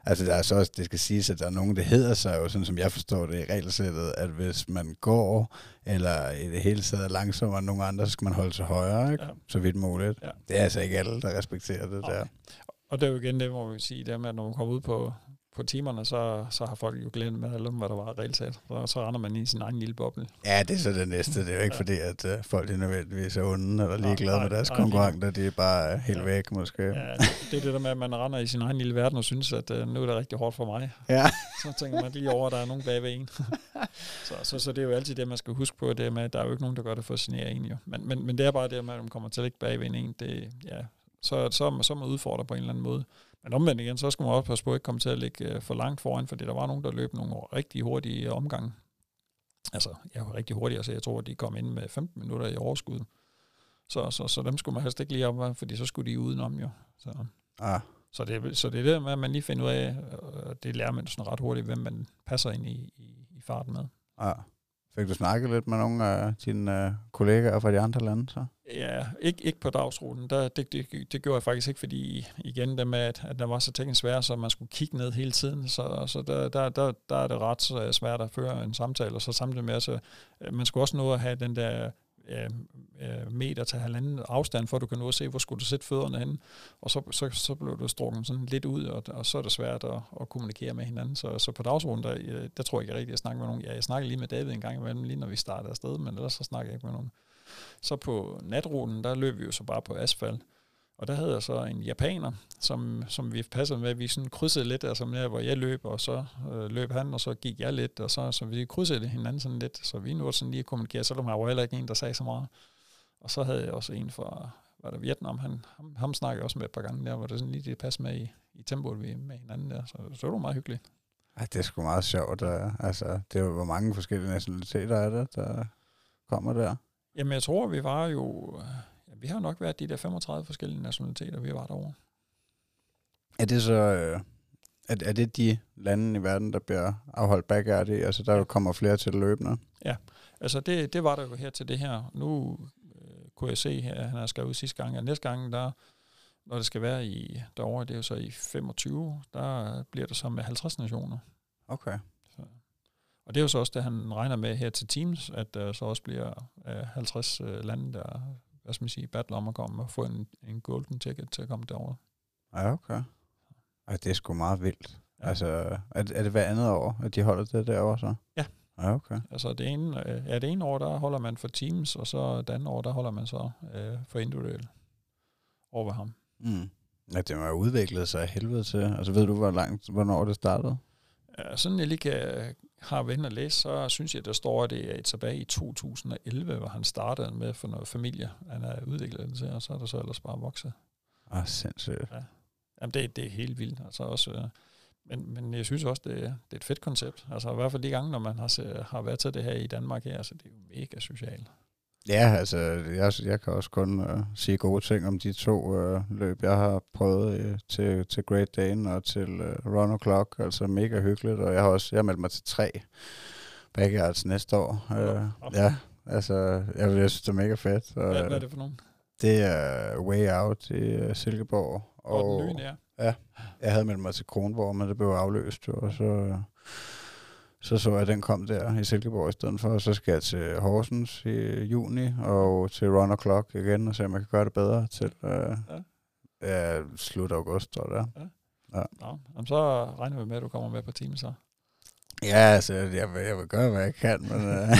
altså der er så også, det skal siges, at der er nogen, det hedder sig jo, sådan som jeg forstår det i regelsættet, at hvis man går, eller i det hele taget er langsommere end nogen andre, så skal man holde sig højere, ikke? Ja. så vidt muligt. Ja. Det er altså ikke alle, der respekterer det Nej. der. Og det er jo igen det, hvor vi sige, det med, at når man kommer ud på, på timerne, så, så har folk jo glemt med alle, hvad der var reelt set. Så, så render man i sin egen lille boble. Ja, det er så det næste. Det er jo ikke Ja. fordi, at uh, folk er nødvendigvis er onde eller ligeglade nej, med deres nej, konkurrenter. De er bare helt Ja. væk, måske. Ja, det, er det der med, at man render i sin egen lille verden og synes, at uh, nu er det rigtig hårdt for mig. Ja. Så tænker man lige over, at der er nogen bag ved en. så, så, så det er jo altid det, man skal huske på, det med, at der er jo ikke nogen, der gør det for at genere en. Jo. Men, men, men det er bare det med, at man kommer til at ligge bag ved en. Det, ja, så, så, så er man udfordret på en eller anden måde. Men omvendt igen, så skal man også passe på at ikke komme til at ligge øh, for langt foran, fordi der var nogen, der løb nogle rigtig hurtige omgange. Altså, jeg var rigtig hurtig, altså jeg tror, at de kom ind med 15 minutter i overskud. Så, så, så dem skulle man helst ikke lige op, fordi så skulle de udenom jo. Så, Ah, så, det, så det er det med, at man lige finder ud af, og det lærer man sådan ret hurtigt, hvem man passer ind i, i, i farten med. ah. Fik du snakket lidt med nogle af dine øh, kollegaer fra de andre lande, så? Ja, ikke, ikke på dagsruten. Der, det, det, det gjorde jeg faktisk ikke, fordi igen det med, at, at der var så teknisk svært, så man skulle kigge ned hele tiden. Så, så der, der, der, der er det ret øh, svært at føre en samtale, og så samtidig med, så øh, man skulle også nå at have den der ja, meter til halvanden afstand, for at du kan nå at se, hvor skulle du sætte fødderne hen. Og så, så, så blev du strukket sådan lidt ud, og, og så er det svært at, at kommunikere med hinanden. Så, så på dagsordenen, der, der tror jeg ikke rigtigt, at jeg snakker med nogen. Ja, jeg snakker lige med David en gang imellem, lige når vi startede afsted, men ellers så snakker jeg ikke med nogen. Så på natruten, der løb vi jo så bare på asfalt. Og der havde jeg så en japaner, som, som vi passede med. Vi sådan krydsede lidt, altså med, hvor jeg løb, og så øh, løb han, og så gik jeg lidt, og så, så vi krydsede hinanden sådan lidt. Så vi nu sådan lige at kommunikere, selvom der var heller ikke en, der sagde så meget. Og så havde jeg også en fra var der Vietnam, han, ham, ham snakkede jeg også med et par gange der, hvor det sådan lige det passe med i, i tempoet vi med hinanden der. Så, så det var meget hyggeligt. Ej, det er sgu meget sjovt. Der, altså, det er jo, hvor mange forskellige nationaliteter er der, der kommer der. Jamen, jeg tror, vi var jo... Vi har nok været de der 35 forskellige nationaliteter, vi var derovre. Er det så... Øh, er, er det de lande i verden, der bliver afholdt backyard i? Altså, der ja. kommer flere til løbende? Ja, altså det, det var der jo her til det her. Nu øh, kunne jeg se, at han har skrevet sidste gang, at næste gang, der, når det skal være i derovre, det er jo så i 25, der bliver det så med 50 nationer. Okay. Så. Og det er jo så også det, han regner med her til Teams, at der så også bliver øh, 50 øh, lande, der hvad skal man sige, battle om at komme og få en, en golden ticket til at komme derover. Ja, okay. Ej, det er sgu meget vildt. Ja. Altså, er, er det hver andet år, at de holder det derovre så? Ja. Ja, okay. Altså det ene, øh, ja, det ene år, der holder man for teams, og så det andet år, der holder man så øh, for individuelt over ham. Mm. Ja, det har udviklet sig af helvede til. Altså ved du, hvor langt, hvornår det startede? Ja, sådan jeg lige kan, har og læse, så synes jeg, der står, at det er tilbage i 2011, hvor han startede med for noget familie. Han er udviklet det til, og så er der så ellers bare vokset. Ah, sindssygt. Ja. Jamen, det, det er helt vildt. Altså også, øh, men, men jeg synes også, det er, det er et fedt koncept. Altså i hvert fald de gange, når man har, har været til det her i Danmark her, altså det er jo mega socialt. Ja, altså jeg, jeg kan også kun uh, sige gode ting om de to uh, løb, jeg har prøvet uh, til, til Great Dane og til uh, Run O'Clock. Altså mega hyggeligt, og jeg har også jeg meldt mig til tre backyards næste år. Uh, okay. Ja, altså jeg, jeg synes, det er mega fedt. Og, hvad, hvad er det for nogen? Det er Way Out i uh, Silkeborg. Og, og den nye, ja. Ja, jeg havde meldt mig til Kronborg, men det blev afløst, og så, så så jeg, at den kom der i Silkeborg i stedet for, og så skal jeg til Horsens i juni, og til Run Clock igen, og se, om jeg kan gøre det bedre til uh, ja. Ja, slut august, tror jeg. Ja. Ja. Nå, jamen, så regner vi med, at du kommer med på team så. Ja, altså, jeg vil, jeg vil gøre, hvad jeg kan, men uh,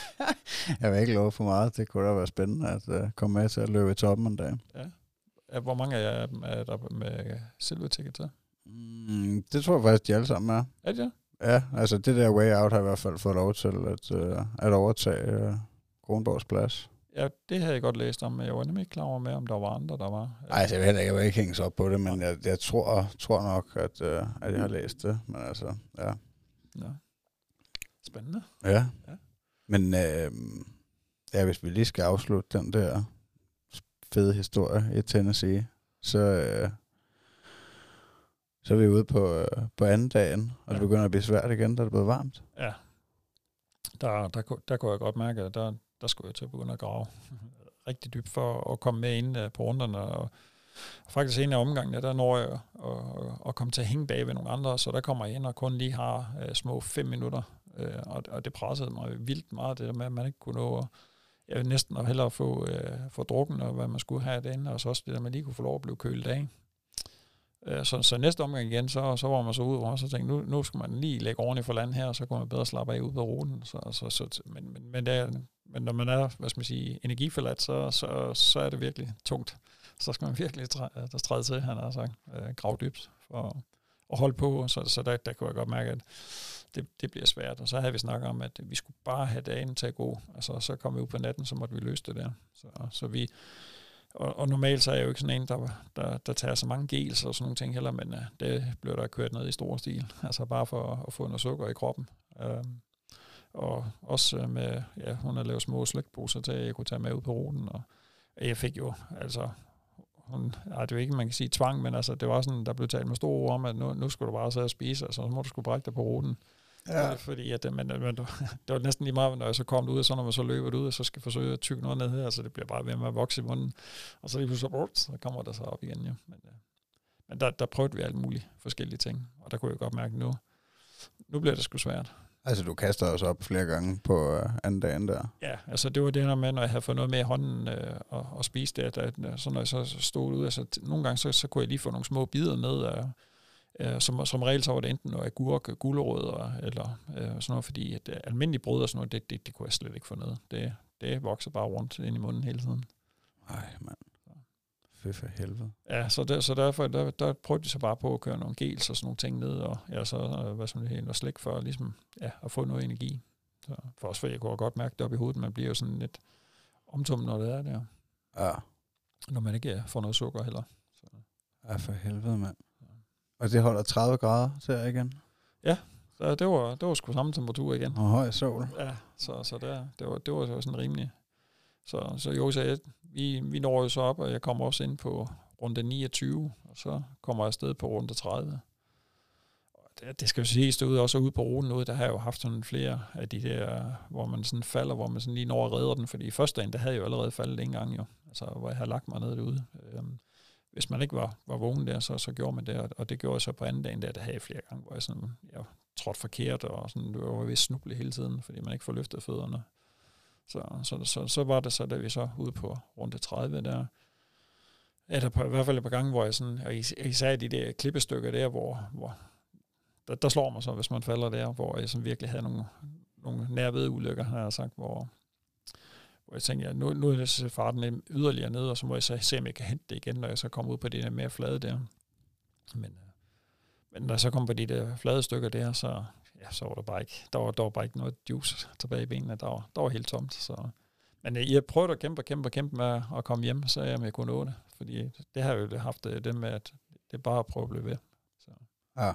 jeg vil ikke love for meget. Det kunne da være spændende at uh, komme med til at løbe i toppen en dag. Ja. Hvor mange af jer er der med silver ticket til? Mm, det tror jeg faktisk, de alle sammen er. Er det Ja, altså det der way out har i hvert fald fået lov til at, uh, at overtage uh, Kronborgs plads. Ja, det havde jeg godt læst om, men jeg var nemlig ikke klar over med, om der var andre, der var. Nej, altså, jeg ved ikke, jeg vil ikke hænge så op på det, men jeg, jeg tror, tror nok, at, uh, at jeg har læst det. Men altså, ja. Ja. Spændende. Ja. ja. Men uh, ja, hvis vi lige skal afslutte den der fede historie i Tennessee, så, øh, så er vi ude på, øh, på anden dagen, og ja. det begynder at blive svært igen, da det er blevet varmt. Ja. Der, der, der kunne jeg godt mærke, at der, der skulle jeg til at begynde at grave rigtig dybt for at komme med ind øh, på runderne. Og, og faktisk en af omgangene, der når jeg at, at, komme til at hænge bag ved nogle andre, så der kommer jeg ind og kun lige har uh, små fem minutter. Uh, og, og det pressede mig vildt meget, det der med, at man ikke kunne nå at jeg næsten at hellere få, øh, få drukken, og hvad man skulle have derinde, og så også det der, man lige kunne få lov at blive kølet af. Øh, så, så næste omgang igen, så, så var man så ud og så tænkte, nu, nu skal man lige lægge ordentligt for land her, og så kunne man bedre slappe af ud på ruten. Så, så, så, men, men, men, det er, men når man er, hvad skal man sige, energiforladt, så, så, så er det virkelig tungt. Så skal man virkelig træ, der træde til, han har sagt, øh, grav dybt for at holde på. Så, så der, der kunne jeg godt mærke, at det, det bliver svært. Og så havde vi snakket om, at vi skulle bare have dagen til at gå. Altså, så kom vi ud på natten, så måtte vi løse det der. Så, så vi, og, og normalt så er jeg jo ikke sådan en, der, der, der tager så mange gels og sådan nogle ting heller, men uh, det blev der kørt ned i stor stil. Altså bare for at få noget sukker i kroppen. Uh, og også øh, med, ja, hun har lavet små slægtposer til, at jeg kunne tage med ud på ruten. Og jeg fik jo, altså, hun, ej, det er jo ikke, man kan sige tvang, men altså, det var sådan, der blev talt med store ord om, at nu, nu skulle du bare sidde og spise, altså, så må du skulle brække dig på ruten. Ja. Fordi at, men, men, det var næsten lige meget, når jeg så kom ud, og så når man så løber ud, og så skal forsøge at tykke noget ned her, så det bliver bare ved med at vokse i munden. Og så lige pludselig, så, så kommer der så op igen. Ja. Men, men der, der prøvede vi alt muligt forskellige ting, og der kunne jeg godt mærke nu, nu bliver det sgu svært. Altså, du kaster os op flere gange på uh, anden dagen der? Ja, altså det var det her med, når jeg havde fået noget med i hånden øh, og, og spise det, at, så når jeg så stod ud, altså nogle gange, så, så kunne jeg lige få nogle små bidder med, øh, øh, som, som regel så var det enten noget agurk, gulerødder eller øh, sådan noget, fordi at, øh, almindelig brød og sådan noget, det, det, det kunne jeg slet ikke få ned. Det, det vokser bare rundt ind i munden hele tiden. Nej, mand. Fy for helvede. Ja, så, der, så derfor der, der prøvede de så bare på at køre nogle gels og sådan nogle ting ned, og ja, så øh, hvad sådan noget, slik for ligesom, ja, at få noget energi. Så, for også fordi jeg kunne godt mærke det op i hovedet, man bliver jo sådan lidt omtummet, når det er der. Ja. Når man ikke får noget sukker heller. Så. Ja, for helvede, mand. Og det holder 30 grader til igen? Ja, så det var, det var sgu samme temperatur igen. Og høj sol. Ja, så, så der, det, var, det var sådan rimelig. Så, så jo, så jeg, vi, vi når jo så op, og jeg kommer også ind på runde 29, og så kommer jeg afsted på runde 30. Og det, det skal jo siges, derude også ude på ruten ude, der har jeg jo haft sådan flere af de der, hvor man sådan falder, hvor man sådan lige når at redder den, fordi i første dagen, der havde jeg jo allerede faldet en gang jo, altså hvor jeg havde lagt mig ned derude. Øhm, hvis man ikke var, var vågen der, så, så gjorde man det, og det gjorde jeg så på anden dagen der, der havde jeg flere gange, hvor jeg sådan, jeg trådte forkert, og sådan, det var ved at snuble hele tiden, fordi man ikke får løftet fødderne. Så, så, så, så var det så, da vi så ude på runde 30 der, er der på, i hvert fald et par gange, hvor jeg sådan, og især de der klippestykker der, hvor, hvor der, der slår mig så, hvis man falder der, hvor jeg sådan virkelig havde nogle, nogle nærvede ulykker, har jeg sagt, hvor, hvor jeg tænkte, ja, nu, nu er det farten yderligere ned, og så må jeg så se, om jeg kan hente det igen, når jeg så kommer ud på det der mere flade der. Men, øh, men når jeg så kom på de der flade stykker der, så, ja, så var der bare ikke, der var, der var bare ikke noget juice tilbage i benene. Der var, der var helt tomt. Så. Men øh, jeg prøvede at kæmpe og kæmpe og kæmpe med at komme hjem, så jeg, om jeg kunne nå det. Fordi det har jo haft øh, det med, at det er bare at prøve at blive ved. Så. Ja.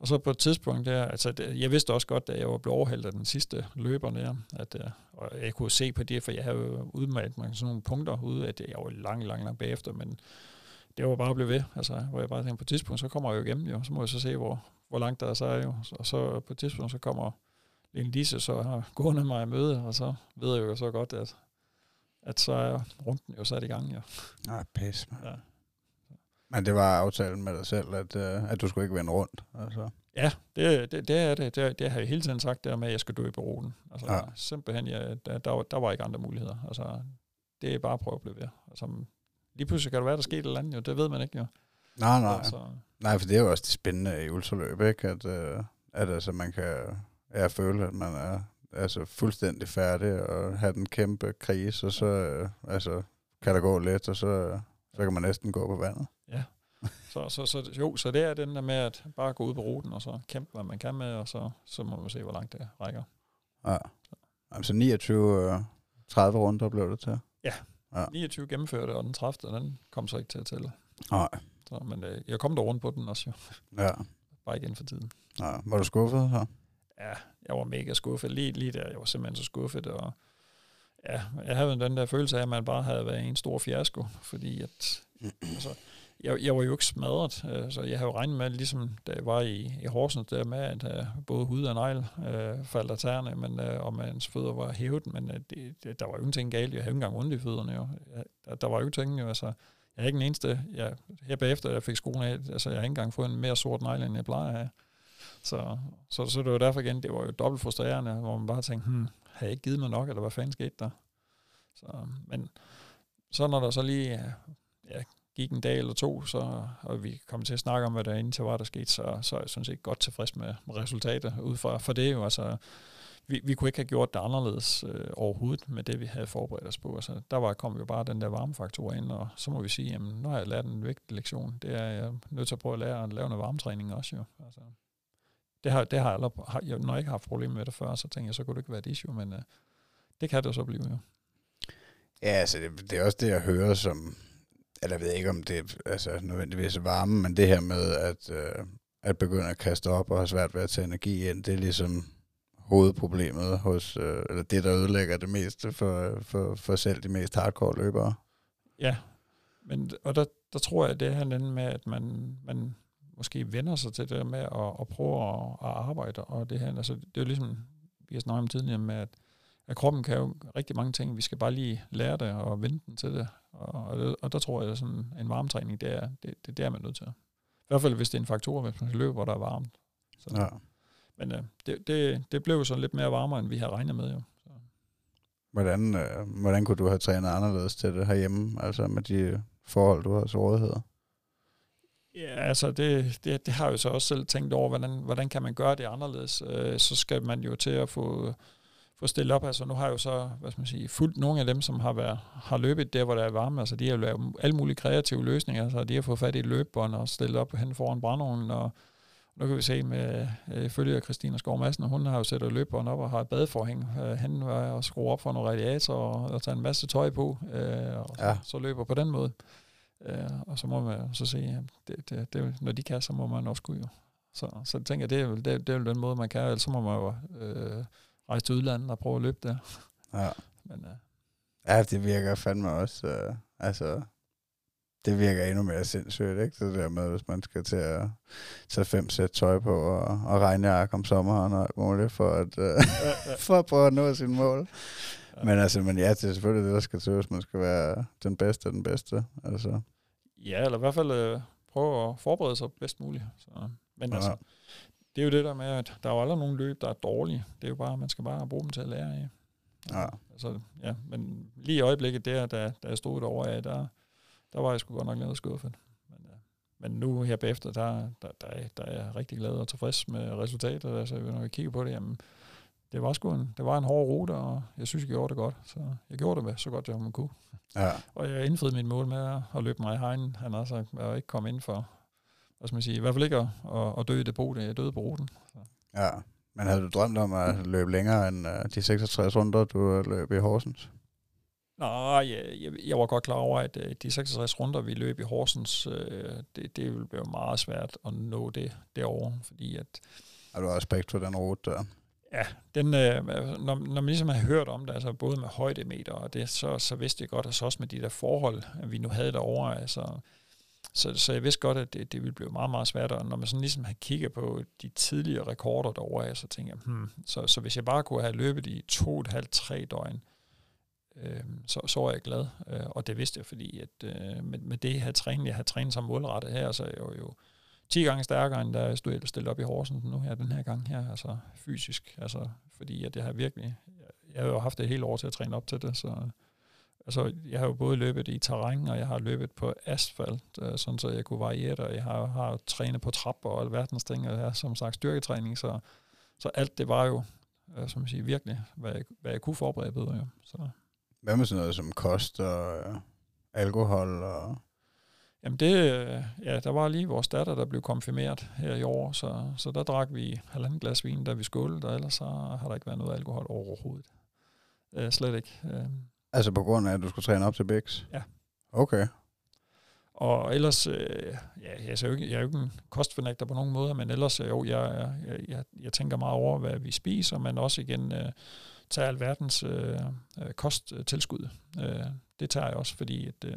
Og så på et tidspunkt der, altså jeg vidste også godt, da jeg var blevet overhældt af den sidste løber der, at øh, og jeg kunne se på det, for jeg havde jo udmeldt mig sådan nogle punkter ude, at jeg var lang, lang, lang bagefter, men det var bare at blive ved, altså, hvor jeg bare tænkte, på et tidspunkt, så kommer jeg jo igennem, jo, så må jeg så se, hvor, hvor langt der er så er jo. Og så på et tidspunkt, så kommer Lene Lise så har gående mig i møde, og så ved jeg jo så godt, at, at så er runden jo sat i gang, jo. Nej, pis, man. Ja. Men det var aftalen med dig selv, at, uh, at du skulle ikke vende rundt? Altså. Ja, det, det, det er det. det. Det har jeg hele tiden sagt, der med, at jeg skal dø på ruten. Altså, ja. Simpelthen, ja, der, der, var, der var ikke andre muligheder. Altså, det er bare at prøve at blive ved. Altså, lige pludselig kan det være, der sker et eller andet, jo. Det ved man ikke, jo. Nej, nej. Altså, nej, for det er jo også det spændende i ultraløb, ikke? At, uh, at altså, man kan ja, føle, at man er altså, fuldstændig færdig og have den kæmpe krise, og så uh, altså, kan der gå lidt, og så, så kan man næsten gå på vandet. Så, så, så, jo, så det er den der med at bare gå ud på ruten, og så kæmpe, hvad man kan med, og så, så må man se, hvor langt det rækker. Ja. Altså 29, uh, 30 runder blev det til? Ja. ja. 29 gennemførte, og den 30. den kom så ikke til at tælle. Nej. Så, men øh, jeg kom der rundt på den også jo. Ja. Bare igen for tiden. Ja. Var du skuffet her? Ja, jeg var mega skuffet. Lige, lige der, jeg var simpelthen så skuffet, og ja, jeg havde den der følelse af, at man bare havde været en stor fiasko, fordi at, altså, jeg, jeg var jo ikke smadret, øh, så jeg havde jo regnet med, ligesom da jeg var i, i Horsens, der med, at øh, både hud og negl øh, faldt af tæerne, men, øh, og mans fødder var hævet, men øh, det, det, der var jo ingenting galt. Jeg havde ikke engang ondt i fødderne. Jo. Jeg, der, der, var jo ting, jo, altså, jeg er ikke den eneste, jeg, her bagefter, jeg fik skoen af, altså jeg har ikke engang fået en mere sort negl, end jeg plejer at have. Så, så, så det var derfor igen, det var jo dobbelt frustrerende, hvor man bare tænkte, hmm, har jeg ikke givet mig nok, eller hvad fanden skete der? Så, men så når der så lige ja, gik en dag eller to, så, og vi kom til at snakke om, hvad der indtil til var, der skete, så, så er jeg sådan set godt tilfreds med, med resultatet ud fra for det jo. Altså, vi, vi kunne ikke have gjort det anderledes øh, overhovedet med det, vi havde forberedt os på. Altså, der var, kom jo bare den der varmefaktor ind, og så må vi sige, jamen, nu har jeg lært en vigtig lektion. Det er jeg nødt til at prøve at lære at lave noget varmetræning også jo. Altså, det har, det har jeg aldrig, har, jeg, når jeg ikke har haft problemer med det før, så tænker jeg, så kunne det ikke være et issue, men øh, det kan det så blive jo. Ja, altså det, det er også det, jeg hører som, eller jeg ved ikke, om det er altså, nødvendigvis varme, men det her med at, øh, at begynde at kaste op og have svært ved at tage energi ind, det er ligesom hovedproblemet hos, øh, eller det, der ødelægger det meste for, for, for selv de mest hardcore løbere. Ja, men, og der, der tror jeg, det handler med, at man, man måske vender sig til det med at, at prøve at, at arbejde, og det her, altså, det er jo ligesom, vi har snakket om tidligere med, at, at kroppen kan jo rigtig mange ting, vi skal bare lige lære det og vente den til det, og, og, og der tror jeg, at sådan en varmetræning, det er, det, det, det er man nødt til. I hvert fald, hvis det er en faktor, hvis man løber, hvor der er varmt. Så. Ja. men øh, det, det, det blev så lidt mere varmere, end vi havde regnet med. Jo. Så. Hvordan, øh, hvordan kunne du have trænet anderledes til det herhjemme, altså med de forhold, du har til rådighed? Ja, altså det, det, det har jeg jo så også selv tænkt over, hvordan, hvordan kan man gøre det anderledes. Øh, så skal man jo til at få, få stillet op. Altså nu har jeg jo så, hvad skal man sige, fuldt nogle af dem, som har, været, har løbet der, hvor der er varme. Altså de har jo lavet alle mulige kreative løsninger. Altså de har fået fat i et løbebånd og stillet op hen foran brandovnen. Og nu kan vi se med øh, følge Christina Skov Madsen, hun har jo sat løbebånd op og har et badeforhæng. Øh, han var at skrue op for nogle radiator og, og tage en masse tøj på. Øh, og ja. så, så løber på den måde. Øh, og så må man så se, at det, det, det, når de kan, så må man også kunne jo. Så, så jeg tænker, det er, det, det er jo den måde, man kan, ellers så må man jo øh, rejse til udlandet og prøve at løbe der. Ja. Men, øh, ja, det virker fandme også, øh, altså, det virker endnu mere sindssygt, ikke? Det der med, hvis man skal til at tage fem sæt tøj på og, og regne om sommeren og alt muligt, for at, øh, for at prøve at nå sin mål. Men altså, men ja, det er selvfølgelig det, der skal til, hvis man skal være den bedste af den bedste. Altså. Ja, eller i hvert fald øh, prøve at forberede sig bedst muligt. Så, men ja. altså, det er jo det der med, at der er jo aldrig nogen løb, der er dårlige. Det er jo bare, man skal bare bruge dem til at lære af. Ja. Altså, ja, men lige i øjeblikket der, da, da jeg stod derovre af, der, der var jeg sgu godt nok lidt skuffet. Men, ja. men nu her bagefter, der, der, der, der er jeg rigtig glad og tilfreds med resultatet. Altså, når vi kigger på det, jamen, det var sgu en, det var en hård rute, og jeg synes, jeg gjorde det godt. Så jeg gjorde det med så godt, jeg kunne. Ja. Og jeg indfriede mit mål med at løbe mig i hegnen. Han har sagt, at jeg ikke kom ind for, hvad skal man sige, i hvert fald ikke at, at dø i depotet. Jeg døde på ruten. Ja, men havde du drømt om at løbe længere end uh, de 66 runder, du løb i Horsens? Nej, jeg, jeg, jeg var godt klar over, at uh, de 66 runder, vi løb i Horsens, uh, det, det ville blive meget svært at nå det derovre, fordi at... Har du respekt for den rute der? Ja, den, øh, når, når man ligesom har hørt om det, altså både med højdemeter og det, så, så vidste jeg godt, at så også med de der forhold, vi nu havde derovre, altså, så, så jeg vidste godt, at det, det ville blive meget, meget svært, og når man sådan ligesom har kigget på de tidligere rekorder derovre, så tænker jeg, hmm, så, så hvis jeg bare kunne have løbet i to og et halvt, tre døgn, øh, så, så var jeg glad, øh, og det vidste jeg, fordi at øh, med, med det, her træning, trænet, jeg har trænet som målrettet her, så er jeg jo, jo 10 gange stærkere, end da jeg stod stillet op i Horsen nu her, den her gang her, altså fysisk, altså fordi at jeg har virkelig, jeg har jo haft det hele år til at træne op til det, så altså, jeg har jo både løbet i terræn, og jeg har løbet på asfalt, øh, sådan så jeg kunne variere det, og jeg har, har trænet på trapper og alverdens ting, og jeg har som sagt styrketræning, så, så alt det var jo, øh, som jeg siger, virkelig, hvad jeg, hvad jeg kunne forberede bedre. Jo. Så. Hvad med sådan noget som kost og øh, alkohol og Jamen det, ja, der var lige vores datter, der blev konfirmeret her i år, så, så der drak vi halvanden glas vin, da vi skålede, og ellers så har der ikke været noget alkohol overhovedet. Uh, slet ikke. Uh, altså på grund af, at du skulle træne op til Bix? Ja. Okay. Og ellers, øh, ja, jeg, er jo ikke, jeg er jo ikke en kostfornægter på nogen måde, men ellers jo, jeg, jeg, jeg, jeg tænker meget over, hvad vi spiser, men også igen øh, tager alverdens øh, kosttilskud. Øh, det tager jeg også, fordi at, øh,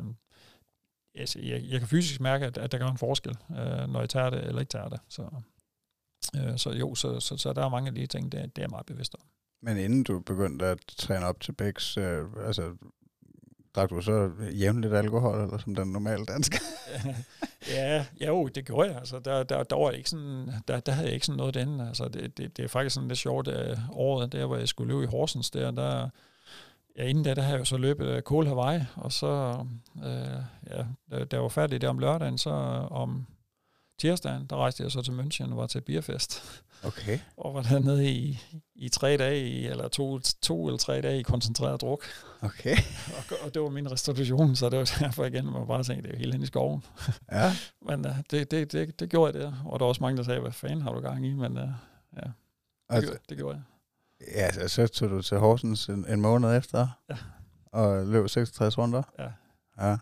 altså, jeg, jeg kan fysisk mærke, at, at der være en forskel, øh, når jeg tager det eller ikke tager det. Så, øh, så jo, så, så, så der er mange af de ting, det, det er jeg meget bevidst om. Men inden du begyndte at træne op til Bæks, øh, altså, drak du så jævnligt alkohol, eller som den normale dansker? ja, ja, jo, det gjorde jeg. Altså, der, der, der, var ikke sådan, der, der havde jeg ikke sådan noget den. Altså, det, det, det er faktisk sådan lidt sjovt, at året der, hvor jeg skulle løbe i Horsens, der, der, ja, inden da, der havde jeg jo så løbet øh, Kohl Hawaii, og så, øh, ja, da, da jeg var færdig der om lørdagen, så øh, om tirsdagen, der rejste jeg så til München og var til Bierfest. Okay. og var dernede i, i tre dage, eller to, to eller tre dage i koncentreret druk. Okay. og, og det var min restitution, så det var derfor igen, man bare tænkte, det er helt hen i skoven. Ja. men uh, det, det, det, det, gjorde jeg der, og der var også mange, der sagde, hvad fanden har du gang i, men uh, ja, det, altså, gjorde, det gjorde jeg. Ja, så, så tog du til Horsens en, en måned efter, ja. og løb 66 runder. Ja. Ja.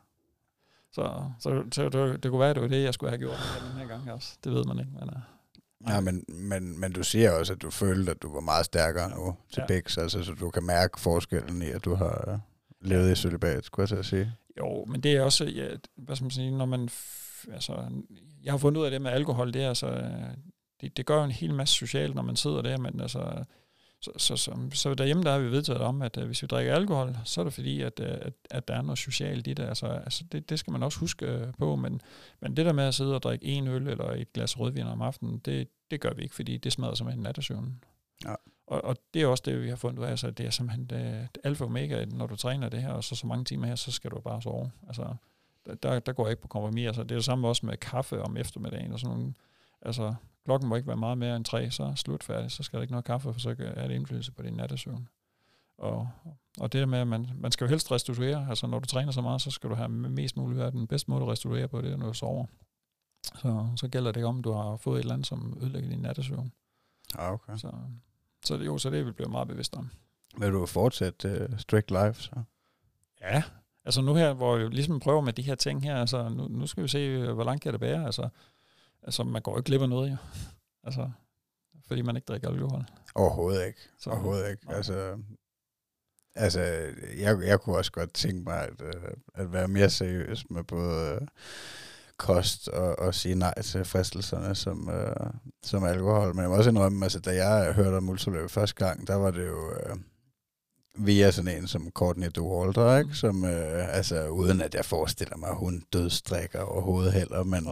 Så, så, så det, det kunne være, at det var det, jeg skulle have gjort den her gang også. Det ved man ikke, men... Uh, Ja, men, men, men du siger også, at du følte, at du var meget stærkere nu til ja. Bix, altså, så du kan mærke forskellen i, at du har levet i celibat, skulle jeg til at sige. Jo, men det er også, ja, hvad skal man sige, når man, altså, jeg har fundet ud af det med alkohol, det er altså, det, det gør jo en hel masse socialt, når man sidder der, men altså, så, så, så, så derhjemme der har vi vedtaget om, at uh, hvis vi drikker alkohol, så er det fordi, at, uh, at, at der er noget socialt i det. Altså, altså det, det skal man også huske uh, på, men, men det der med at sidde og drikke en øl eller et glas rødvin om aftenen, det, det gør vi ikke, fordi det smadrer simpelthen nattesøvnen. Ja. Og, og det er også det, vi har fundet ud af. Altså, det er simpelthen det, det alfa og omega, når du træner det her, og så så mange timer her, så skal du bare sove. Altså, der, der går jeg ikke på kompromis. Altså, det er det samme også med kaffe om eftermiddagen og sådan nogle. Altså, klokken må ikke være meget mere end tre, så er slut færdig, så skal der ikke noget kaffe, for så er det indflydelse på din nattesøvn. Og, og det med, at man, man skal jo helst restituere, altså når du træner så meget, så skal du have mest muligt af den bedste måde at restituere på, det er, når du sover. Så, så gælder det om, du har fået et eller andet, som ødelægger din nattesøvn. Ja, okay. Så, så det, jo, så det vil blive meget bevidst om. Vil du fortsætte uh, Strict Life, så? Ja, altså nu her, hvor jeg ligesom prøver med de her ting her, altså nu, nu skal vi se, hvor langt kan det bære, altså Altså, man går ikke glip af noget, jo. Altså, fordi man ikke drikker alkohol. Overhovedet ikke. Så, Overhovedet ikke. Nej. Altså, altså jeg, jeg kunne også godt tænke mig at, øh, at være mere seriøs med både øh, kost og, og sige nej til fristelserne som, uh, som alkohol. Men jeg må også indrømme, altså, da jeg hørte om ultraløb første gang, der var det jo... Uh, via sådan en som Courtney DeWalter, ikke? Mm. som øh, altså uden at jeg forestiller mig, at hun dødstrikker overhovedet heller, men, ja.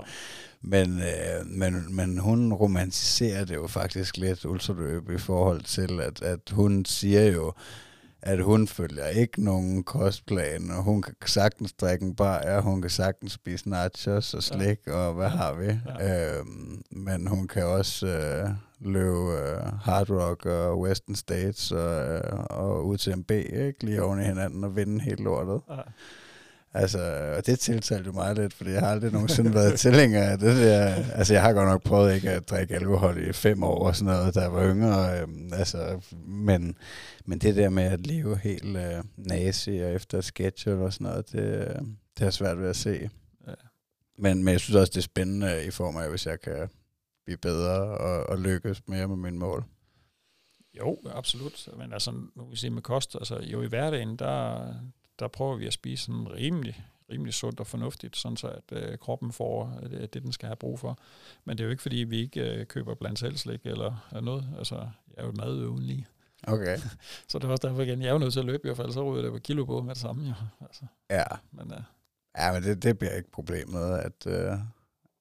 men, øh, men, men hun romantiserer det jo faktisk lidt ultraløb i forhold til, at, at hun siger jo, at hun følger ikke nogen kostplan, og hun kan sagtens drikke en bajer, hun kan sagtens spise nachos og slik, ja. og hvad ja. har vi? Ja. Øhm, men hun kan også øh, løbe øh, hard rock og western states og, øh, og UTMB, ikke? lige oven i hinanden og vinde helt lortet. Ja. Altså, og det tiltalte jo mig lidt, fordi jeg har aldrig nogensinde været tilhænger af det der. Altså, jeg har godt nok prøvet ikke at drikke alkohol i fem år og sådan noget, da jeg var yngre. Øhm, altså, men, men det der med at leve helt øh, nazi og efter schedule og sådan noget, det, det er svært ved at se. Ja. Men, men jeg synes også, det er spændende i form af, hvis jeg kan blive bedre og, og lykkes mere med mine mål. Jo, absolut. Men altså, nu vil sige med kost, altså jo i hverdagen, der, der prøver vi at spise sådan rimelig, rimelig sundt og fornuftigt, sådan så at øh, kroppen får øh, det, den skal have brug for. Men det er jo ikke, fordi vi ikke øh, køber blandt selv slik eller, noget. Altså, jeg er jo madøven lige. Okay. så det er også derfor igen, jeg er jo nødt til at løbe i hvert fald, så ryger det på kilo på med det samme. Jo. Altså. Ja. Men, øh, ja, men det, det bliver ikke problemet, at, øh,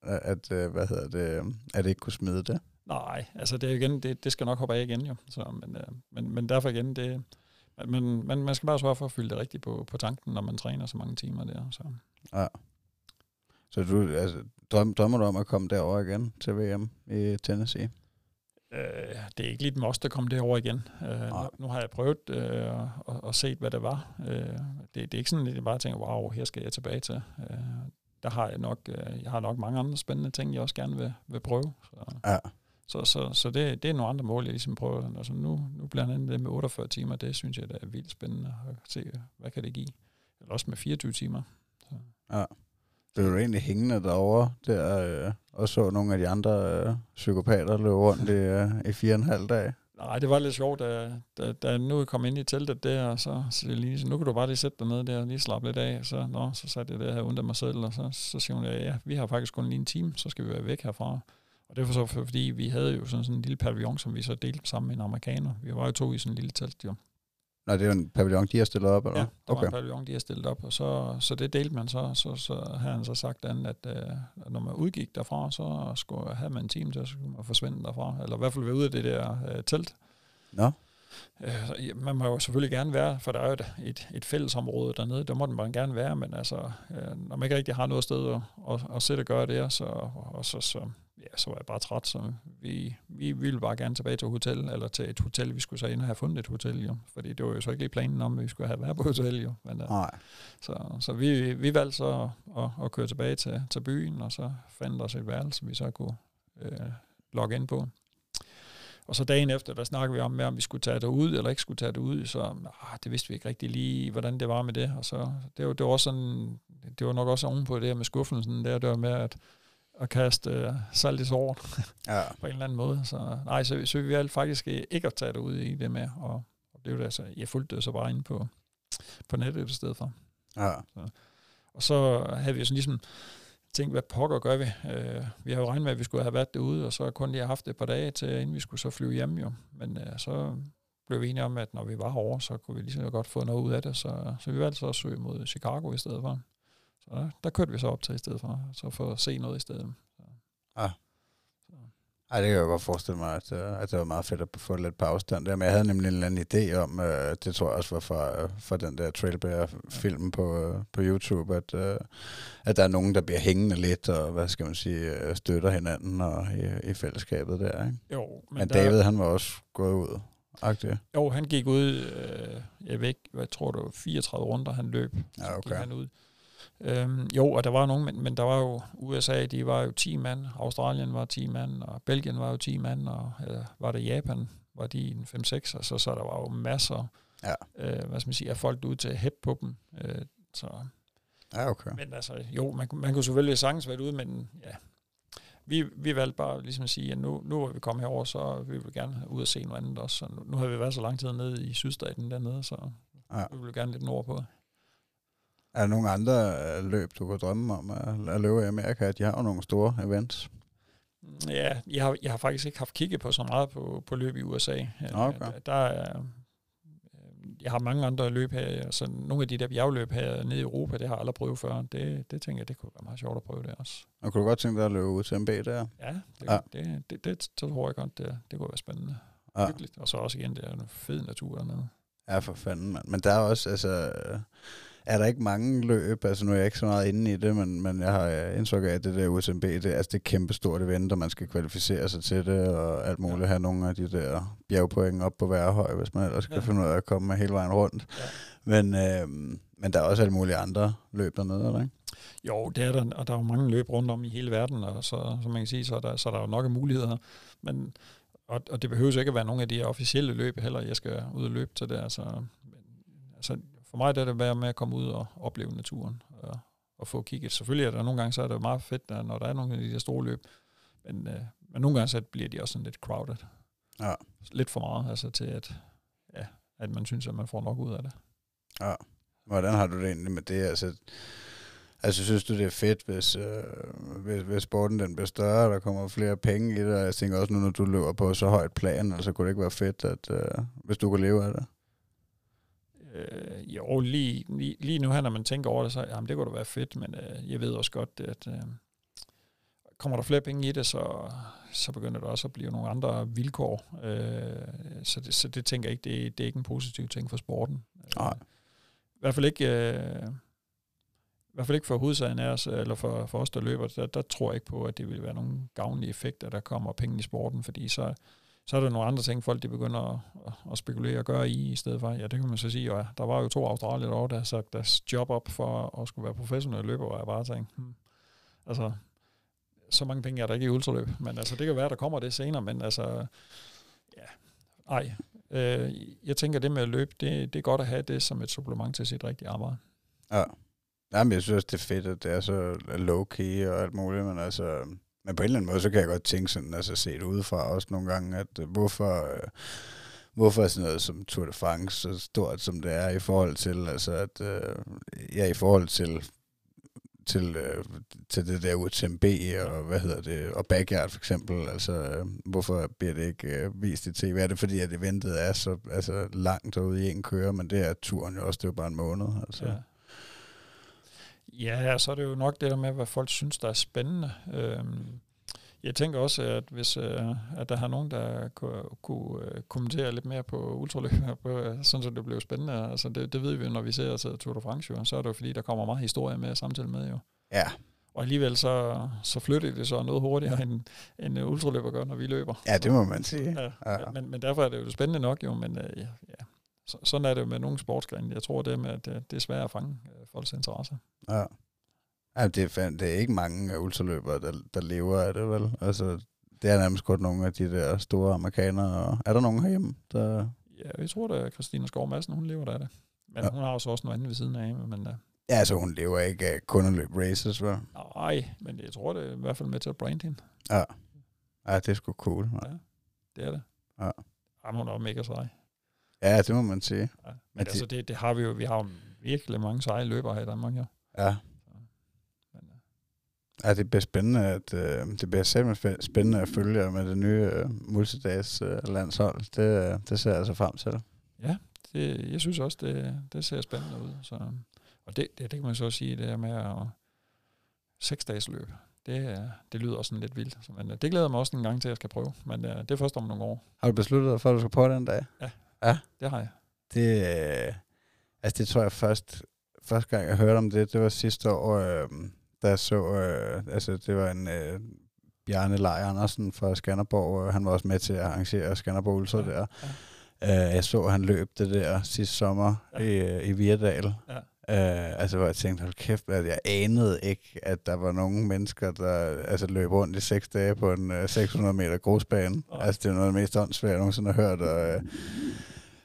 at øh, hvad hedder det, at det ikke kunne smide det. Nej, altså det er igen, det, det skal nok hoppe af igen jo. Så, men, øh, men, men derfor igen, det, men, men man skal bare sørge for at fylde det rigtigt på, på tanken, når man træner så mange timer der. Så. Ja. Så du, altså, drøm, drømmer du om at komme derover igen til VM i Tennessee? Øh, det er ikke lige et must at komme derover igen. Øh, nu, nu har jeg prøvet øh, og, og set, hvad det var. Øh, det, det er ikke sådan, at jeg bare tænker, wow, her skal jeg tilbage til. Øh, der har jeg nok, øh, jeg har nok mange andre spændende ting, jeg også gerne vil, vil prøve. Så. Ja. Så, så, så det, det er nogle andre mål, jeg ligesom prøver. Altså nu, nu blandt andet det med 48 timer, det synes jeg, det er vildt spændende at se, hvad kan det give. Eller også med 24 timer. Så. Ja. Det er jo egentlig hængende derovre, der, øh, og så nogle af de andre øh, psykopater løbe rundt i, øh, i fire og en halv dag. Nej, det var lidt sjovt, da, da, da nu kom ind i teltet der, og så, så lige, så nu kan du bare lige sætte dig ned der og lige slappe lidt af. Så, nå, så satte jeg det her under mig selv, og så, så siger hun, ja, ja, vi har faktisk kun lige en time, så skal vi være væk herfra. Og det var så fordi, vi havde jo sådan, sådan en lille pavillon, som vi så delte sammen med en amerikaner. Vi var jo to i sådan en lille telt, jo. Nej, det er en pavillon, de har stillet op, eller Ja, det okay. var en pavillon, de har stillet op, og så, så det delte man så. Så, så har han så sagt an, at uh, når man udgik derfra, så skulle have man en time til, så skulle man forsvinde derfra. Eller i hvert fald være ude af det der uh, telt. Nå. Uh, man må jo selvfølgelig gerne være, for der er jo et, et, et fællesområde dernede, der må man gerne være, men altså, uh, når man ikke rigtig har noget sted at, at, at sætte og gøre det, så, og så, så ja, så var jeg bare træt, så vi, vi ville bare gerne tilbage til hotel, eller til et hotel, vi skulle så ind og have fundet et hotel, jo. Fordi det var jo så ikke lige planen om, at vi skulle have været på hotel, jo. Men, uh, Nej. Så, så vi, vi valgte så at, at, at køre tilbage til, til byen, og så fandt os et værelse, vi så kunne øh, logge ind på. Og så dagen efter, der snakkede vi om, med, om vi skulle tage det ud, eller ikke skulle tage det ud, så ah, det vidste vi ikke rigtig lige, hvordan det var med det. Og så, det var, det var, sådan, det var nok også ovenpå det her med skuffelsen, der, det var med, at at kaste uh, salt i såret ja. på en eller anden måde. Så nej, så, så vi valgte faktisk ikke at tage det ud i det med, og, og det var det, altså, jeg fulgte det så bare inde på, på nettet i stedet for. Ja. Så, og så havde vi sådan ligesom tænkte, hvad pokker gør vi? Øh, vi har jo regnet med, at vi skulle have været derude, og så kun lige haft et par dage til, inden vi skulle så flyve hjem jo. Men øh, så blev vi enige om, at når vi var herovre, så kunne vi lige så godt få noget ud af det. Så, så vi valgte så at søge mod Chicago i stedet for. Så der, der kørte vi så op til i stedet for, så for at se noget i stedet. Så. Ah. Ej, det kan jeg godt forestille mig, at, øh, at det var meget fedt at få lidt på afstand der. Men jeg havde nemlig en eller anden idé om, uh, det tror jeg også var fra, uh, fra den der Trailbear-film på, uh, på YouTube, at, uh, at der er nogen, der bliver hængende lidt, og hvad skal man sige, støtter hinanden og i, i fællesskabet der, ikke? Jo. Men, men David, han var også gået ud. Aktiv. Jo, han gik ud, øh, jeg ved ikke, hvad jeg tror det var 34 runder, han løb. Ja, okay. Så gik han ud. Øhm, jo, og der var nogen, men, men der var jo USA, de var jo 10 mand, Australien var 10 mand, og Belgien var jo 10 mand, og øh, var det Japan, var de en 5-6, og så, så der var jo masser ja. øh, hvad skal man sige, af folk ude til at hæppe på dem. Øh, så. Ja, okay. Men altså, jo, man, man kunne selvfølgelig sagtens være ude, men ja, vi, vi valgte bare ligesom at sige, at nu, nu er vi kommet herover, så vi vil gerne ud og se noget andet også. Så nu, nu har vi været så lang tid nede i sydstaten dernede, så ja. vi vil gerne lidt nordpå. Er der nogle andre øh, løb, du kan drømme om at løbe i Amerika? De har jo nogle store events. Ja, jeg har, jeg har faktisk ikke haft kigget på så meget på, på løb i USA. Okay. Der, der er, jeg har mange andre løb her, altså nogle af de der bjergløb her nede i Europa, det har jeg aldrig prøvet før. Det, det tænker jeg, det kunne være meget sjovt at prøve det også. Og kunne du godt tænke dig at løbe ud til MB der? Ja, det, ja. det, det, det, det, det tror jeg godt, det, det kunne være spændende. Ja. Hyggeligt. Og så også igen, det er en fed natur dernede. Ja, for fanden, mand. Men der er også, altså, er der ikke mange løb, altså nu er jeg ikke så meget inde i det, men, men jeg har indtryk af, at det der USMB, det, altså det er kæmpe stort event, og man skal kvalificere sig til det, og alt muligt, ja. have nogle af de der bjergpoint op på hver høj, hvis man ellers ja. kan finde ud af at komme hele vejen rundt. Ja. Men, øh, men der er også alle mulige andre løb dernede, eller ikke? Jo, det er der, og der er jo mange løb rundt om i hele verden, og så, som man kan sige, så er der, så er der jo nok af muligheder. Men, og, og det behøver ikke at være nogle af de officielle løb heller, jeg skal ud og løbe til det. Altså, altså for mig det er det værd med at komme ud og opleve naturen og, og få kigget. Selvfølgelig er der nogle gange, så er det meget fedt, når der er nogle af de der store løb, men, øh, men nogle gange så bliver de også sådan lidt crowded. Ja. Lidt for meget, altså til at, ja, at man synes, at man får nok ud af det. Ja. Hvordan har du det egentlig med det? Altså, altså synes du, det er fedt, hvis, øh, hvis, hvis sporten den bliver større, der kommer flere penge i det? Og jeg tænker også nu, når du løber på så højt plan, altså kunne det ikke være fedt, at, øh, hvis du kunne leve af det? Øh, jo, lige, lige, lige nu her, når man tænker over det, så jamen, det kunne da være fedt, men øh, jeg ved også godt, at øh, kommer der flere penge i det, så, så begynder der også at blive nogle andre vilkår. Øh, så, det, så det tænker jeg ikke, det, det er ikke en positiv ting for sporten. Nej. I hvert fald ikke... Øh, i hvert fald ikke for hovedsagen af os, eller for, for os, der løber, der, der tror jeg ikke på, at det vil være nogle gavnlige effekter, der kommer penge i sporten, fordi så, så er der nogle andre ting, folk de begynder at, at spekulere og gøre i, i stedet for. Ja, det kan man så sige. ja, der var jo to australier derovre, der har sagt deres job op for at skulle være professionelle løber, og jeg bare tænkte, hmm, altså, så mange penge er der ikke i ultraløb. Men altså, det kan være, der kommer det senere, men altså, ja, ej. Øh, jeg tænker, det med at løbe, det, det er godt at have det som et supplement til sit rigtige arbejde. Ja. Jamen, jeg synes det er fedt, at det er så low-key og alt muligt, men altså, men på en eller anden måde, så kan jeg godt tænke sådan, altså set udefra også nogle gange, at øh, hvorfor, uh, hvorfor er sådan noget som Tour de France så stort, som det er i forhold til, altså at, øh, ja, i forhold til til, til det der UTMB og hvad hedder det, og Backyard for eksempel, altså uh, hvorfor bliver det ikke vist i tv? Er det fordi, at eventet er så altså, langt ude i en køre, men det er turen jo også, det er jo bare en måned, altså. Ja. Ja, så er det jo nok det der med, hvad folk synes, der er spændende. Øhm, jeg tænker også, at hvis øh, at der har nogen, der kunne, kunne øh, kommentere lidt mere på ultraløb, på, sådan så det blev spændende. Altså det, det ved vi jo, når vi ser altså, Tour de France, jo, så er det jo fordi, der kommer meget historie med samtidig med jo. Ja. Og alligevel så, så flytter det så noget hurtigere, end, end ultraløber gør, når vi løber. Ja, det må man sige. Ja, ja. Men, men derfor er det jo spændende nok jo, men øh, ja, så, sådan er det jo med nogle sportsgrene. Jeg tror det med, at det, det er svært at fange øh, folks interesse. Ja. ja det, er, fand, det er ikke mange ultraløbere, der, der lever af det, vel? Altså, det er nærmest kun nogle af de der store amerikanere. Og er der nogen herhjemme, der... Ja, jeg tror, at Christina Skov Madsen, hun lever af det. Men ja. hun har også noget andet ved siden af. Men, uh... Ja, altså hun lever ikke af kun at løbe races, vel? Nej, men jeg tror, det er i hvert fald med til at brande hende. Ja. Ja, det er sgu cool. Ja, det er det. Ja. Jamen, hun er mega sej. Ja, det må man sige. Ja. Men, men altså, det, det har vi jo. Vi har jo virkelig mange seje løbere her i Danmark, ja. Ja. Men, Ja, det bliver spændende, at, øh, det bliver simpelthen spændende at følge med det nye øh, multidags øh, landshold. Det, øh, det ser jeg altså frem til. Ja, det, jeg synes også, det, det ser spændende ud. Så, og det, det, det kan man så sige, det er med at seks dages løb. Det, det lyder også sådan lidt vildt. Men øh, det glæder mig også en gang til, at jeg skal prøve. Men uh, det er først om nogle år. Har du besluttet dig for, at du skal prøve den dag? Ja, ja. det har jeg. Det, øh, altså det tror jeg først, første gang jeg hørte om det, det var sidste år, øh, da jeg så, øh, altså det var en øh, Bjarne Lej Andersen fra Skanderborg, og han var også med til at arrangere Skanderborg Ultra ja, der. Ja. Øh, jeg så, han løb det der sidste sommer ja. i, i Virdal. Ja. Uh, altså, hvor jeg tænkte, hold kæft, at jeg anede ikke, at der var nogle mennesker, der altså, løb rundt i seks dage på en uh, 600 meter grusbane. Oh. Altså, det er noget af det mest åndssvagt, jeg nogensinde har hørt. Og, uh,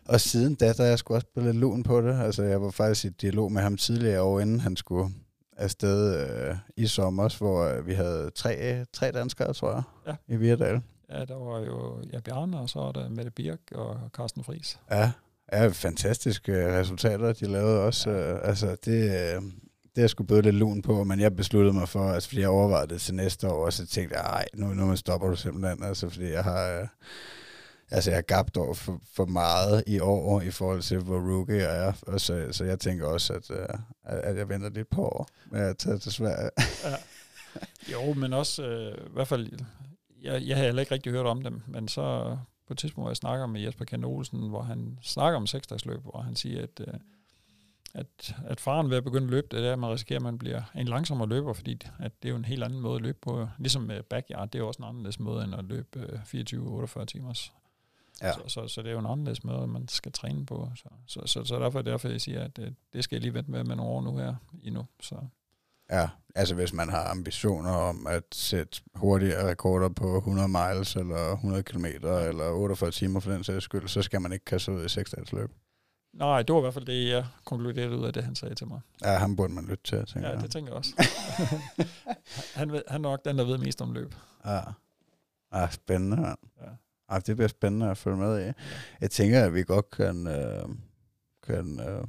og siden da, der er jeg sgu også blevet lidt lun på det. Altså, jeg var faktisk i dialog med ham tidligere år, inden han skulle afsted uh, i sommer, hvor uh, vi havde tre, tre danskere, tror jeg, ja. i Virdal. Ja, der var jo ja, Bjarne, og så var der Mette Birk og Carsten Friis. Ja, Ja, fantastiske resultater, de lavede også. Ja. altså, det, det er jeg sgu lidt lun på, men jeg besluttede mig for, altså, fordi jeg overvejede det til næste år, og så tænkte jeg, ej, nu, nu stopper du simpelthen, altså, fordi jeg har, altså, jeg har gabt over for, for meget i år, i forhold til, hvor rookie jeg er, og så, så jeg tænker også, at, at jeg venter lidt på år med at tage til Sverige. ja. Jo, men også, øh, i hvert fald, jeg, jeg har heller ikke rigtig hørt om dem, men så på et tidspunkt, hvor jeg snakker med Jesper Kent Olsen, hvor han snakker om seksdagsløb, hvor han siger, at, øh, at, at faren ved at begynde at løbe, det er, at man risikerer, at man bliver en langsommere løber, fordi at det er jo en helt anden måde at løbe på. Ligesom med backyard, det er jo også en anderledes måde, end at løbe 24-48 øh, timers. Ja. Så, så, så det er jo en anderledes måde, man skal træne på. Så, så, så, så derfor, derfor jeg siger, at det, det skal jeg lige vente med med nogle år nu her endnu. Så. Ja, altså hvis man har ambitioner om at sætte hurtigere rekorder på 100 miles, eller 100 km, eller 48 timer for den sags skyld, så skal man ikke kaste ud i 6 løb. Nej, det var i hvert fald det, jeg konkluderede ud af det, han sagde til mig. Ja, han burde man lytte til, tænker Ja, det tænker jeg også. han, ved, han er nok den, der ved mest om løb. Ja, ja spændende, mand. Ja. Ja, det bliver spændende at følge med i. Ja. Jeg tænker, at vi godt kan, øh, kan øh,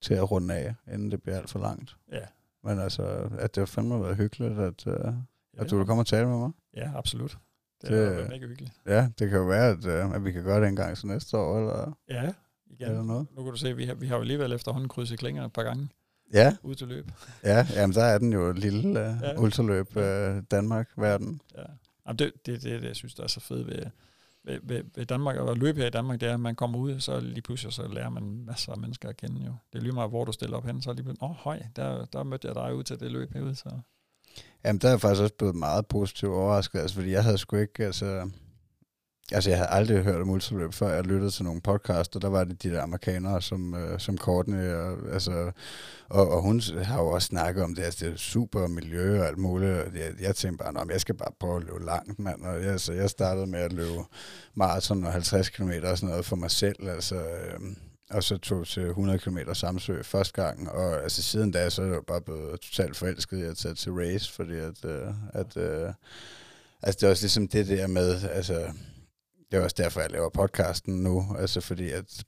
til at runde af, inden det bliver alt for langt. Ja. Men altså, at det har fandme været hyggeligt, at, uh, ja, at du vil komme og tale med mig. Ja, absolut. Det, det har været mega hyggeligt. Ja, det kan jo være, at, uh, at vi kan gøre det en gang til næste år, eller, ja, igen. eller noget. Nu kan du se, at vi har, vi har jo alligevel efterhånden krydset klinger et par gange. Ja. Ud til løb. ja, jamen der er den jo et lille uh, ja. ultraløb uh, Danmark-verden. Ja. Jamen det, det, det, det, jeg synes, der er så fedt ved, ved, ved, ved Danmark, og løbe her i Danmark, det er, at man kommer ud, så lige pludselig så lærer man masser af mennesker at kende jo. Det er lige meget, hvor du stiller op hen, så lige pludselig, åh oh, høj, der, der mødte jeg dig ud til det løb herude, så... Jamen, der er jeg faktisk også blevet meget positivt overrasket, altså, fordi jeg havde sgu ikke, altså, Altså, jeg havde aldrig hørt om ultraløb, før jeg lyttede til nogle podcasts, og der var det de der amerikanere, som, øh, som Courtney, og, altså, og, og hun har jo også snakket om det, altså det er super miljø og alt muligt, og jeg, jeg tænkte bare, at jeg skal bare prøve at løbe langt, mand, og jeg, så jeg startede med at løbe maraton og 50 km og sådan noget for mig selv, altså, øh, og så tog til 100 km Samsø første gang, og altså siden da, så er jeg bare blevet totalt forelsket i at tage til race, fordi at, øh, at øh, altså det er også ligesom det der med, altså, det er også derfor, jeg laver podcasten nu, altså fordi at,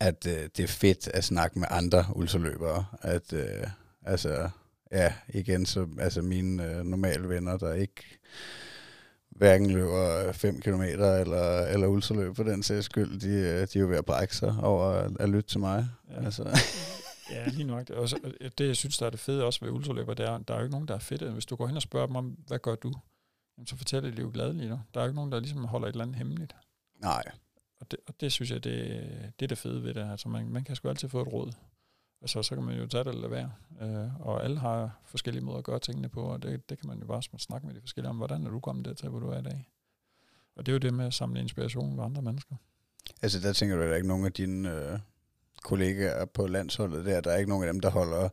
at øh, det er fedt at snakke med andre ultraløbere, at øh, altså, ja, igen, så altså mine øh, normale venner, der ikke hverken løber 5 km eller, eller ultraløb på den sags skyld, de, øh, de er jo ved at brække sig over at, at lytte til mig. Ja. Altså. ja, lige nok. Og så, det, jeg synes, der er det fede også ved ultraløber, det er, der er jo ikke nogen, der er fedt. Hvis du går hen og spørger dem om, hvad gør du? Jamen, så fortæller de jo gladeligt. Der er jo ikke nogen, der ligesom holder et eller andet hemmeligt. Nej. Og det, og det synes jeg, det, det er det fede ved det. Altså, man, man kan sgu altid få et råd. Altså, så kan man jo tage det eller være. Øh, og alle har forskellige måder at gøre tingene på, og det, det kan man jo bare snakke med de forskellige om. Hvordan er du kommet dertil, hvor du er i dag? Og det er jo det med at samle inspiration med andre mennesker. Altså, der tænker du, at der er ikke nogen af dine øh, kollegaer på landsholdet der. Der er ikke nogen af dem, der holder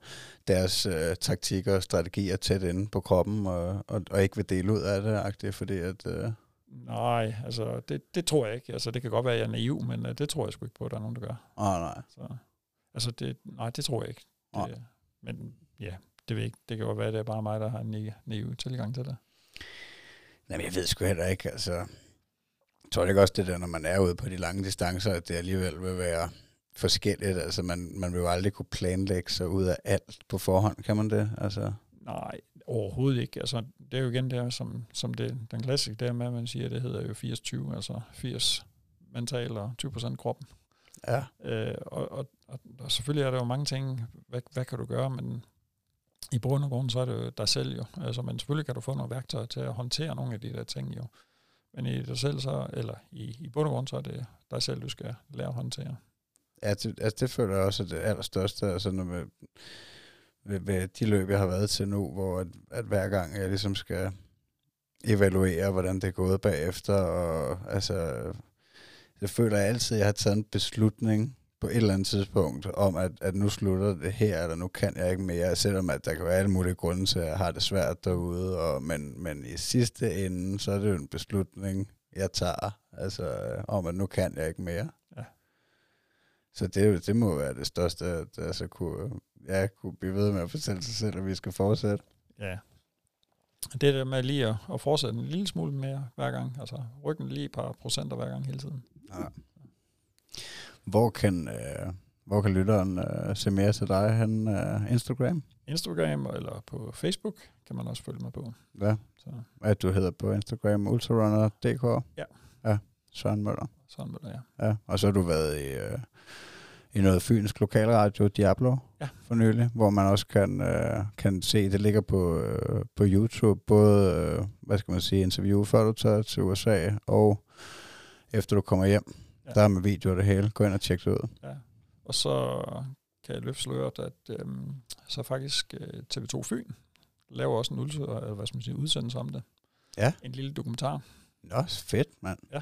deres øh, taktikker og strategier tæt inde på kroppen, og, og, og ikke vil dele ud af det, agtigt, fordi at... Øh Nej, altså det, det tror jeg ikke. Altså det kan godt være, at jeg er naiv, men uh, det tror jeg sgu ikke på, at der er nogen, der gør. Ah, nej. Så, altså det, nej, det tror jeg ikke. Det, ah. Men ja, det ved jeg ikke. Det kan godt være, at det er bare mig, der har en naiv tilgang til det. Nej, men jeg ved sgu heller ikke. Altså, jeg tror ikke også det der, når man er ude på de lange distancer, at det alligevel vil være forskelligt. Altså, man, man vil jo aldrig kunne planlægge sig ud af alt på forhånd, kan man det? Altså. Nej, Overhovedet ikke. Altså, det er jo igen der, som, som det, den klassiske der med, at man siger, det hedder jo 80-20, altså 80 mental og 20% kroppen. Ja. Øh, og, og, og, og selvfølgelig er der jo mange ting, hvad, hvad kan du gøre, men i bund og grund, så er det jo dig selv jo. Altså, men selvfølgelig kan du få nogle værktøjer til at håndtere nogle af de der ting jo. Men i dig selv så, eller i, i bund og grund, så er det dig selv, du skal lære at håndtere. Ja, det, altså det føler jeg også er det allerstørste, altså når med, ved, ved de løb, jeg har været til nu, hvor at, at hver gang jeg ligesom skal evaluere, hvordan det er gået bagefter, og altså, jeg føler jeg altid, at jeg har taget en beslutning på et eller andet tidspunkt, om at, at nu slutter det her, eller nu kan jeg ikke mere, selvom at der kan være alle mulige grunde til, at jeg har det svært derude, og, men, men i sidste ende, så er det jo en beslutning, jeg tager, altså om at nu kan jeg ikke mere. Så det, det må være det største, at altså, kunne, ja, kunne blive ved med at fortælle sig selv, at vi skal fortsætte. Ja. Det der med lige at, at fortsætte en lille smule mere hver gang, altså ryggen lige et par procenter hver gang hele tiden. Ja. Hvor kan, øh, hvor kan lytteren øh, se mere til dig? Han øh, Instagram? Instagram eller på Facebook kan man også følge mig på. Ja. Så. At du hedder på Instagram ultrarunner.dk? Ja. Ja, Søren Møller. Søren Møller, ja. Ja, og så har du været i, øh, i noget fynsk lokalradio, Diablo, ja. for nylig, hvor man også kan, øh, kan se, det ligger på, øh, på YouTube, både, øh, hvad skal man sige, interview, før du tager til USA, og efter du kommer hjem. Ja. Der er med video og det hele. Gå ind og tjek det ud. Ja. Og så kan jeg løfte at øhm, så faktisk øh, TV2 Fyn laver også en eller hvad skal man sige, udsendelse om det. Ja. En lille dokumentar. Nå, fedt, mand. Ja.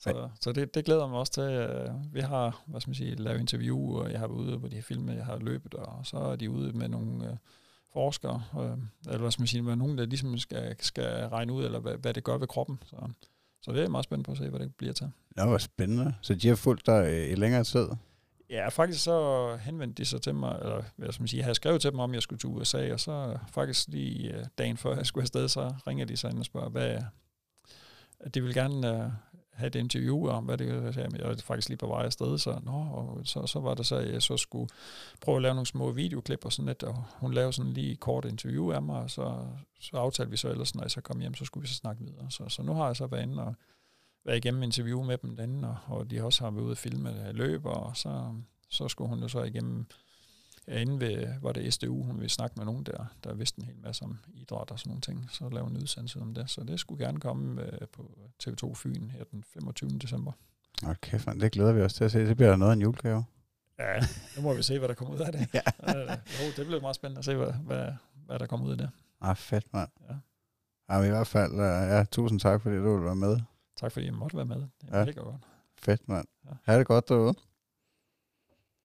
Så, så det, det glæder mig også til. Øh, vi har, hvad skal man sige, lavet interview, og jeg har været ude på de her film, jeg har løbet, og så er de ude med nogle øh, forskere, øh, eller hvad skal man sige, med nogen, der ligesom skal, skal regne ud, eller hvad, hvad det gør ved kroppen. Så, så det er meget spændt på at se, hvad det bliver til. Nå, hvor spændende. Så de har fulgt dig i længere tid? Ja, faktisk så henvendte de sig til mig, eller hvad skal man sige, jeg havde skrevet til dem om, jeg skulle til USA, og så faktisk lige øh, dagen før jeg skulle afsted, så ringer de sig ind og spørger, hvad, de vil gerne have et interview om, hvad det er. Jeg er faktisk lige på vej afsted, så, nå, og så, så var det så, at jeg så skulle prøve at lave nogle små videoklip og sådan lidt, og hun lavede sådan lige kort interview af mig, og så, så aftalte vi så ellers, når jeg så kom hjem, så skulle vi så snakke videre. Så, så nu har jeg så været inde og været igennem interview med dem derinde, og, og de også har været ude og filme løb, og så, så skulle hun jo så igennem inde ved, var det SDU, hun ville snakke med nogen der, der vidste en hel masse om idræt og sådan nogle ting, så lavede en udsendelse om det. Så det skulle gerne komme øh, på TV2 Fyn her den 25. december. Okay, fan, det glæder vi os til at se. Det bliver noget af en julegave. Ja, nu må vi se, hvad der kommer ud af det. ja. øh, jo, det bliver meget spændende at se, hvad, hvad, hvad der kommer ud af det. Ah, fedt, mand. Ja. Ja, men i hvert fald, uh, ja, tusind tak, fordi du være med. Tak fordi jeg måtte være med. Det er ja. mega godt. Fedt, mand. Ja. Ha' det godt derude.